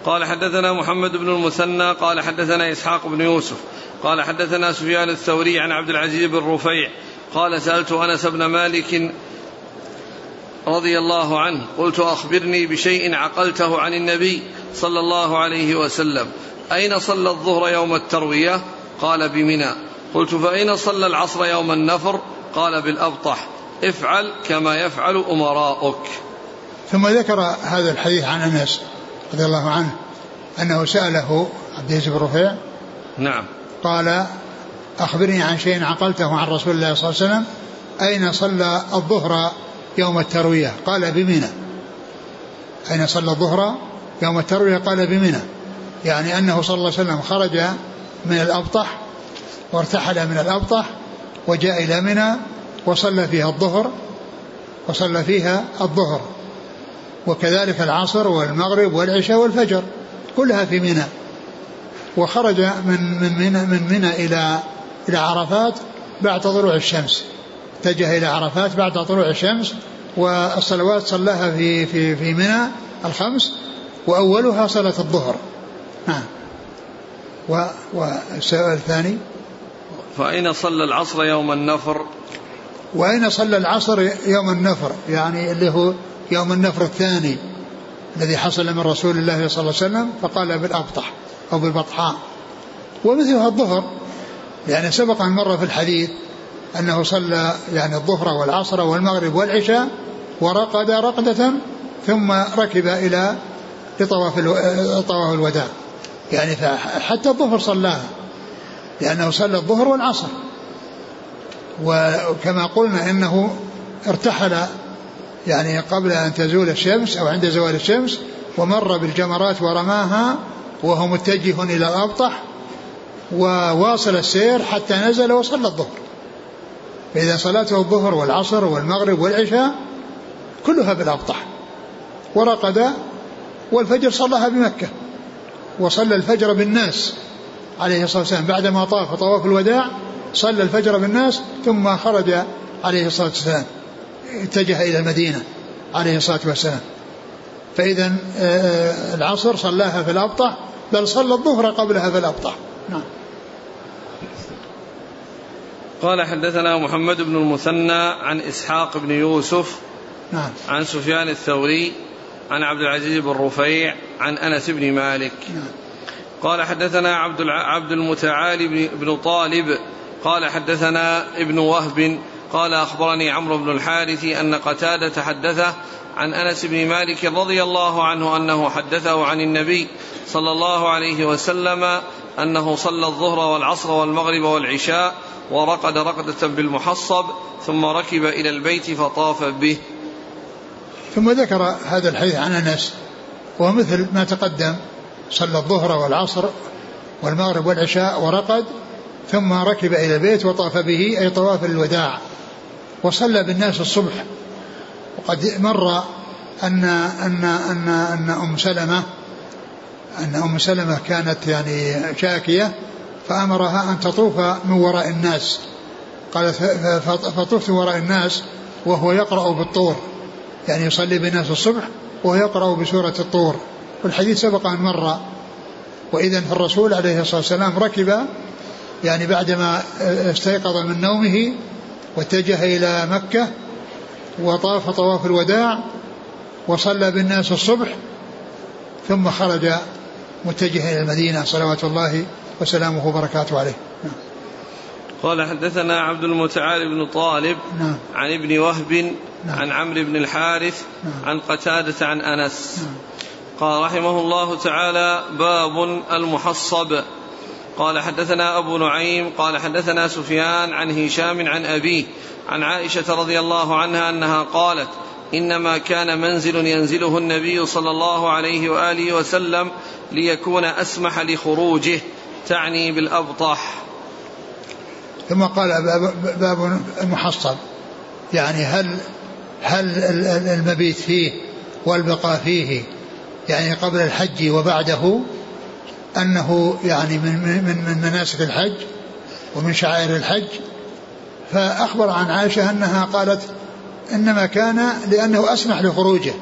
قال حدثنا محمد بن المثنى قال حدثنا إسحاق بن يوسف قال حدثنا سفيان الثوري عن عبد العزيز بن رفيع قال سألت أنس بن مالك رضي الله عنه قلت أخبرني بشيء عقلته عن النبي صلى الله عليه وسلم. أين صلى الظهر يوم التروية؟ قال بمنى. قلت فأين صلى العصر يوم النفر؟ قال بالأبطح. افعل كما يفعل أمراؤك. ثم ذكر هذا الحديث عن أنس رضي الله عنه أنه سأله عبد العزيز بن رفيع نعم. قال أخبرني عن شيء عقلته عن رسول الله صلى الله عليه وسلم أين صلى الظهر يوم التروية؟ قال بمنى. أين صلى الظهر يوم التروية؟ قال بمنى. يعني أنه صلى الله عليه وسلم خرج من الأبطح وارتحل من الأبطح وجاء إلى منى وصلى فيها الظهر وصلى فيها الظهر وكذلك العصر والمغرب والعشاء والفجر كلها في منى. وخرج من من منى من منى إلى إلى عرفات بعد طلوع الشمس. اتجه إلى عرفات بعد طلوع الشمس والصلوات صلاها في في في منى الخمس وأولها صلاة الظهر. نعم. والسؤال الثاني؟ فأين صلى العصر يوم النفر؟ وأين صلى العصر يوم النفر؟ يعني اللي هو يوم النفر الثاني الذي حصل من رسول الله صلى الله عليه وسلم فقال بالأبطح أو بالبطحاء. ومثلها الظهر. يعني سبق أن مر في الحديث أنه صلى يعني الظهر والعصر والمغرب والعشاء ورقد رقدة ثم ركب إلى لطواف طواف الوداع. يعني حتى الظهر صلاها. لأنه صلى الظهر والعصر. وكما قلنا إنه ارتحل يعني قبل أن تزول الشمس أو عند زوال الشمس ومر بالجمرات ورماها وهو متجه إلى الأبطح وواصل السير حتى نزل وصلى الظهر. فإذا صلاته الظهر والعصر والمغرب والعشاء كلها بالأبطح. ورقد والفجر صلاها بمكة. وصلى الفجر بالناس عليه الصلاة والسلام بعدما طاف طواف الوداع صلى الفجر بالناس ثم خرج عليه الصلاة والسلام اتجه إلى المدينة عليه الصلاة والسلام. فإذا آه، آه، العصر صلاها في الأبطح بل صلى الظهر قبلها في الأبطح. نعم. قال حدثنا محمد بن المثنى عن إسحاق بن يوسف نعم. عن سفيان الثوري عن عبد العزيز بن رفيع عن أنس بن مالك. نعم. قال حدثنا عبد عبد المتعالي بن طالب قال حدثنا ابن وهب قال أخبرني عمرو بن الحارث أن قتادة حدثه عن أنس بن مالك رضي الله عنه أنه حدثه عن النبي صلى الله عليه وسلم أنه صلى الظهر والعصر والمغرب والعشاء ورقد رقدة بالمحصب ثم ركب إلى البيت فطاف به. ثم ذكر هذا الحديث عن أنس ومثل ما تقدم صلى الظهر والعصر والمغرب والعشاء ورقد ثم ركب إلى البيت وطاف به أي طواف الوداع وصلى بالناس الصبح. وقد مر أن أن أن أن أم سلمة أن أم سلمة كانت يعني شاكية فأمرها أن تطوف من وراء الناس. قالت فطفت وراء الناس وهو يقرأ بالطور. يعني يصلي بالناس الصبح وهو يقرأ بسورة الطور. والحديث سبق أن مر. وإذا فالرسول عليه الصلاة والسلام ركب يعني بعدما استيقظ من نومه واتجه إلى مكة وطاف طواف الوداع وصلى بالناس الصبح ثم خرج متجها إلى المدينة صلوات الله وسلامه وبركاته عليه نعم. قال حدثنا عبد المتعال بن طالب نعم. عن ابن وهب نعم. عن عمرو بن الحارث نعم. عن قتادة عن أنس نعم. قال رحمه الله تعالى باب المحصب قال حدثنا أبو نعيم قال حدثنا سفيان عن هشام عن أبيه عن عائشة رضي الله عنها أنها قالت إنما كان منزل ينزله النبي صلى الله عليه وآله وسلم ليكون أسمح لخروجه تعني بالأبطح. ثم قال باب المحصب يعني هل هل المبيت فيه والبقاء فيه يعني قبل الحج وبعده أنه يعني من, من, من مناسك الحج ومن شعائر الحج فأخبر عن عائشة أنها قالت إنما كان لأنه أسمح لخروجه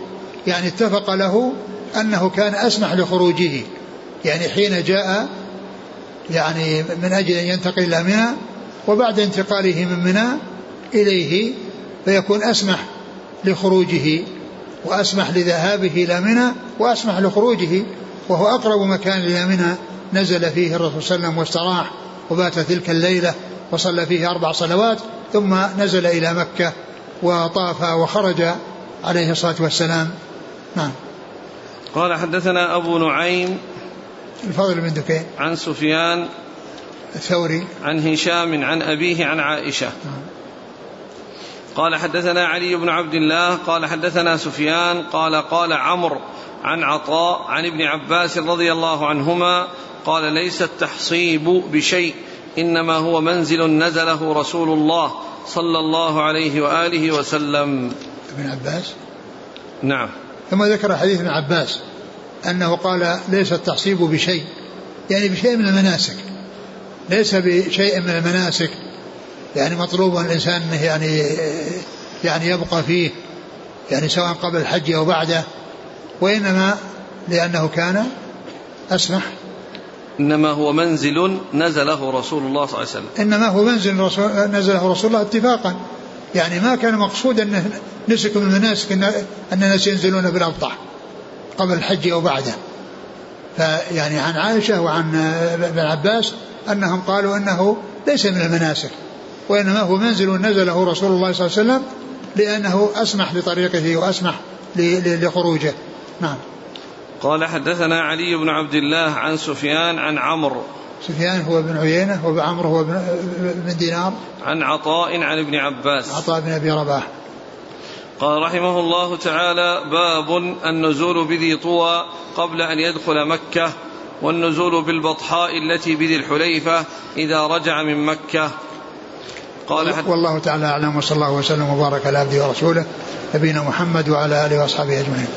يعني اتفق له أنه كان أسمح لخروجه يعني حين جاء يعني من أجل أن ينتقل إلى منى وبعد انتقاله من منى إليه فيكون أسمح لخروجه وأسمح لذهابه إلى منى وأسمح لخروجه وهو أقرب مكان إلى منى نزل فيه الرسول صلى الله عليه وسلم واستراح وبات تلك الليلة وصلى فيه أربع صلوات ثم نزل إلى مكة وطاف وخرج عليه الصلاة والسلام. نعم. قال حدثنا أبو نعيم الفضل بن دكين. عن سفيان الثوري. عن هشام عن أبيه عن عائشة. نعم. قال حدثنا علي بن عبد الله قال حدثنا سفيان قال قال عمرو عن عطاء عن ابن عباس رضي الله عنهما قال ليس التحصيب بشيء إنما هو منزل نزله رسول الله صلى الله عليه وآله وسلم. ابن عباس؟ نعم. ثم ذكر حديث ابن عباس أنه قال ليس التحصيب بشيء. يعني بشيء من المناسك. ليس بشيء من المناسك. يعني مطلوب الإنسان يعني يعني يبقى فيه يعني سواء قبل الحج أو بعده وإنما لأنه كان أسمح إنما هو منزل نزله رسول الله صلى الله عليه وسلم. إنما هو منزل رسول نزله رسول الله اتفاقا. يعني ما كان مقصود أن نسك من المناسك أن الناس ينزلون بالأبطح قبل الحج أو بعده. فيعني عن عائشة وعن ابن عباس أنهم قالوا أنه ليس من المناسك وإنما هو منزل نزله رسول الله صلى الله عليه وسلم لأنه أسمح لطريقه وأسمح لخروجه. نعم. قال حدثنا علي بن عبد الله عن سفيان عن عمرو. سفيان هو بن عيينة وعمرو هو بن دينار. عن عطاء عن ابن عباس. عطاء بن أبي رباح. قال رحمه الله تعالى باب النزول بذي طوى قبل أن يدخل مكة والنزول بالبطحاء التي بذي الحليفة إذا رجع من مكة. قال حد والله تعالى أعلم وصلى الله وسلم وبارك على عبده ورسوله نبينا محمد وعلى آله وأصحابه أجمعين.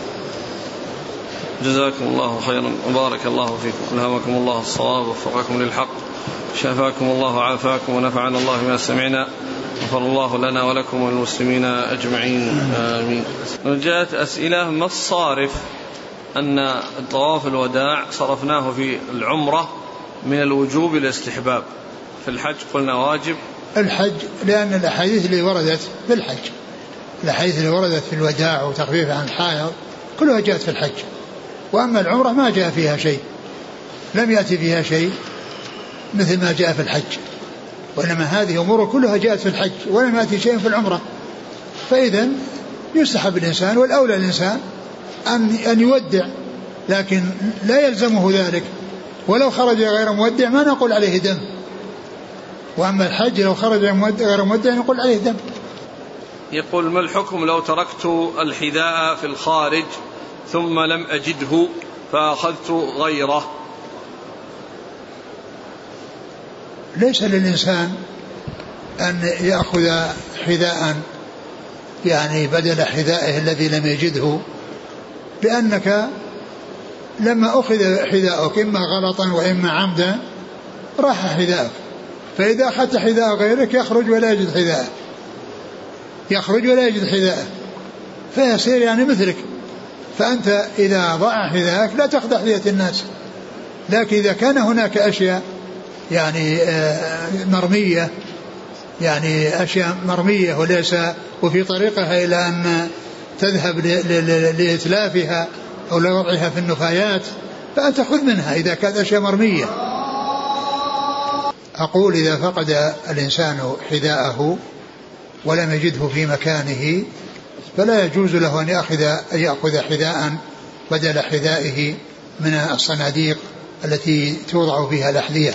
جزاكم الله خيرا. وبارك الله فيكم. ألهمكم الله الصواب ووفقكم للحق شافاكم الله وعافاكم ونفعنا الله بما سمعنا. غفر الله لنا ولكم وللمسلمين أجمعين. آمين. جاءت أسئلة ما الصارف؟ أن طواف الوداع صرفناه في العمرة من الوجوب الاستحباب. في الحج قلنا واجب. الحج لأن الأحاديث اللي وردت في الحج. الأحاديث اللي وردت في الوداع وتخفيف عن الحائض كلها جاءت في الحج. وأما العمرة ما جاء فيها شيء لم يأتي فيها شيء مثل ما جاء في الحج. وإنما هذه أمور كلها جاءت في الحج ولم يأتي شيء في العمرة. فإذا يستحب الإنسان والأولى الإنسان أن أن يودع لكن لا يلزمه ذلك. ولو خرج غير مودع ما نقول عليه دم. وأما الحج لو خرج غير مودع نقول عليه دم. يقول ما الحكم لو تركت الحذاء في الخارج ثم لم أجده فأخذت غيره. ليس للإنسان أن يأخذ حذاء يعني بدل حذائه الذي لم يجده لأنك لما أخذ حذاءك إما غلطا وإما عمدا راح حذاءك فإذا أخذت حذاء غيرك يخرج ولا يجد حذاءه. يخرج ولا يجد حذاءه. فيصير يعني مثلك. فأنت إذا ضاع حذاءك لا تأخذ أحذية الناس. لكن إذا كان هناك أشياء يعني آه، مرمية يعني أشياء مرمية وليس وفي طريقها إلى أن تذهب لإتلافها أو لوضعها في النفايات فأنت خذ منها إذا كانت أشياء مرمية. أقول إذا فقد الإنسان حذاءه ولم يجده في مكانه فلا يجوز له أن يأخذ أن يأخذ حذاء بدل حذائه من الصناديق التي توضع فيها الأحذية.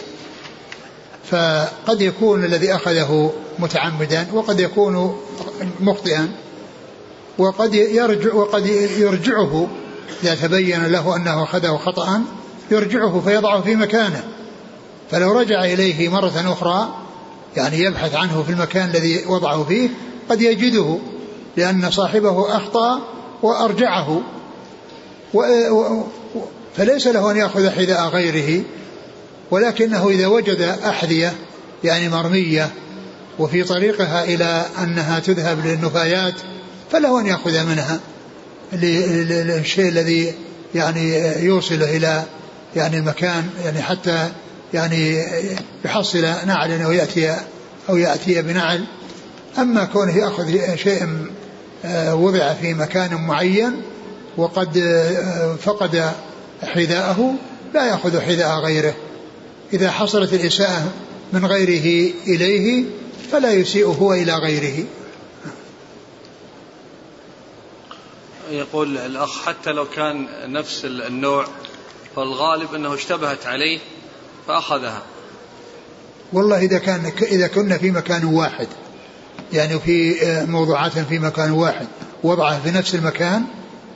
فقد يكون الذي أخذه متعمدا وقد يكون مخطئا وقد يرجع وقد يرجعه. إذا تبين له أنه أخذه خطأ يرجعه فيضعه في مكانه. فلو رجع إليه مرة أخرى يعني يبحث عنه في المكان الذي وضعه فيه قد يجده. لأن صاحبه أخطأ وأرجعه. فليس له أن يأخذ حذاء غيره ولكنه إذا وجد أحذية يعني مرمية وفي طريقها إلى أنها تذهب للنفايات فله أن يأخذ منها. للشيء الذي يعني يوصله إلى يعني مكان يعني حتى يعني يحصل نعل أو يأتي أو يأتي بنعل. أما كونه يأخذ شيء وضع في مكان معين وقد آه، فقد حذاءه لا يأخذ حذاء غيره. إذا حصلت الإساءة من غيره إليه فلا يسيء هو إلى غيره. يقول الأخ حتى لو كان نفس النوع فالغالب أنه اشتبهت عليه فأخذها. والله إذا كان إذا كنا في مكان واحد يعني في آه، موضوعات في مكان واحد وضعه في نفس المكان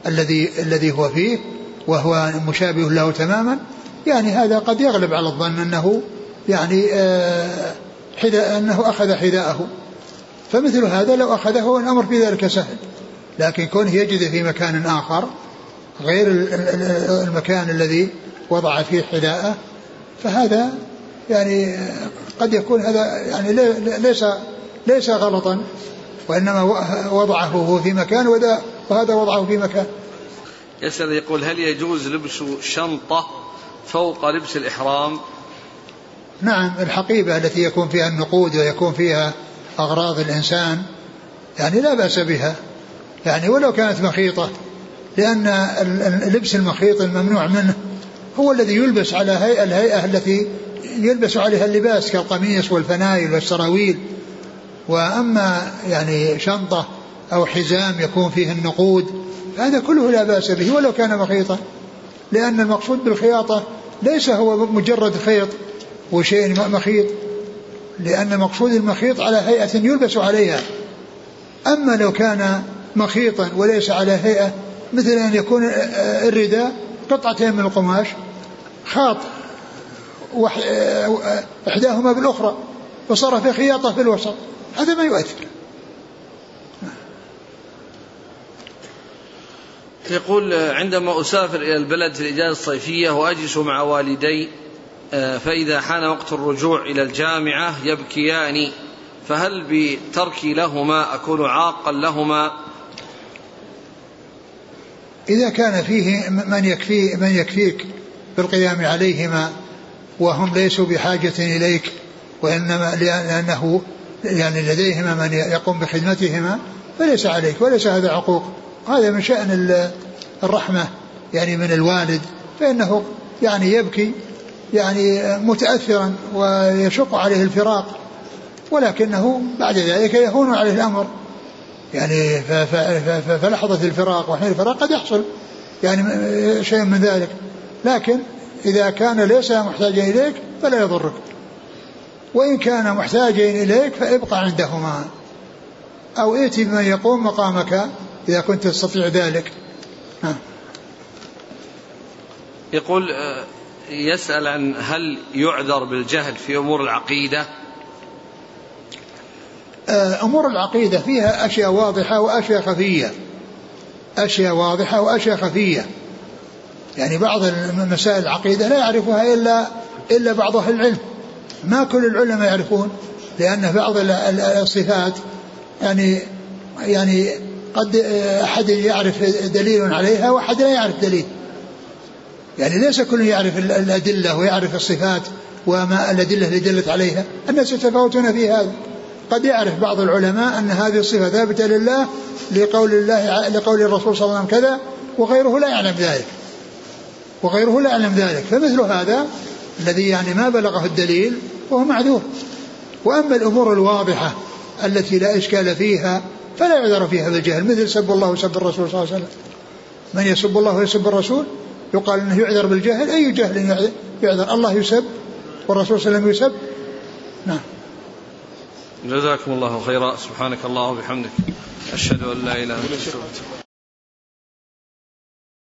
الذي الذي هو فيه وهو مشابه له تماما. يعني هذا قد يغلب على الظن أنه يعني آه، حذاء أنه أخذ حذاءه. فمثل هذا لو أخذه الأمر في ذلك سهل. لكن كونه يجد في مكان آخر غير المكان الذي وضع فيه حذاءه فهذا يعني قد يكون هذا يعني ليس ليس غلطا وإنما وضعه هو في مكان وهذا وضعه في مكان. يسأل يقول هل يجوز لبس شنطة فوق لبس الإحرام؟ نعم الحقيبة التي يكون فيها النقود ويكون فيها أغراض الإنسان يعني لا بأس بها. يعني ولو كانت مخيطة لأن اللبس المخيط الممنوع منه هو الذي يلبس على هيئة الهيئة التي يلبس عليها اللباس كالقميص والفنايل والسراويل. وأما يعني شنطة أو حزام يكون فيه النقود هذا كله لا بأس به ولو كان مخيطا. لأن المقصود بالخياطة ليس هو مجرد خيط وشيء مخيط لأن مقصود المخيط على هيئة يلبس عليها. أما لو كان مخيطا وليس على هيئة مثل أن يكون الرداء قطعتين من القماش خاط إحداهما بالأخرى وصار في خياطة في الوسط. هذا ما يؤثر. يقول عندما أسافر إلى البلد في الإجازة الصيفية وأجلس مع والدي آه، فإذا حان وقت الرجوع إلى الجامعة يبكيان فهل بتركي لهما أكون عاقا لهما؟ إذا كان فيه من يكفي من يكفيك بالقيام عليهما وهم ليسوا بحاجة إليك وإنما لأنه يعني لديهما من يقوم بخدمتهما فليس عليك وليس هذا عقوق. هذا من شأن الرحمة يعني من الوالد فإنه يعني يبكي يعني متأثرا ويشق عليه الفراق. ولكنه بعد ذلك يهون عليه الأمر. يعني فلحظة الفراق وحين الفراق قد يحصل يعني شيء من ذلك. لكن إذا كان ليس محتاجا إليك فلا يضرك. وإن كان محتاجا إليك فابقى عندهما. أو ائتي بمن يقوم مقامك إذا كنت تستطيع ذلك. ها. يقول آه، يسأل عن هل يعذر بالجهل في أمور العقيدة؟ آه، أمور العقيدة فيها أشياء واضحة وأشياء خفية. أشياء واضحة وأشياء خفية. يعني بعض مسائل العقيدة لا يعرفها إلا إلا بعض أهل العلم. ما كل العلماء يعرفون لأن بعض الصفات يعني يعني قد أحد يعرف دليل عليها وأحد لا يعرف دليل. يعني ليس كل يعرف الأدلة ويعرف الصفات وما الأدلة اللي دلت عليها. الناس يتفاوتون في هذا. قد يعرف بعض العلماء أن هذه الصفة ثابتة لله لقول الله لقول الرسول صلى الله عليه وسلم كذا وغيره لا يعلم ذلك. وغيره لا يعلم ذلك. فمثل هذا الذي يعني ما بلغه الدليل وهو معذور. وأما الأمور الواضحة التي لا إشكال فيها فلا يعذر فيها بالجهل مثل سب الله وسب الرسول صلى الله عليه وسلم. من يسب الله ويسب الرسول؟ يقال إنه يعذر بالجهل أي جهل يعذر؟ الله يسب والرسول صلى الله عليه وسلم يسب. نعم. جزاكم الله خيرا. سبحانك الله وبحمدك. أشهد أن لا إله إلا أنت.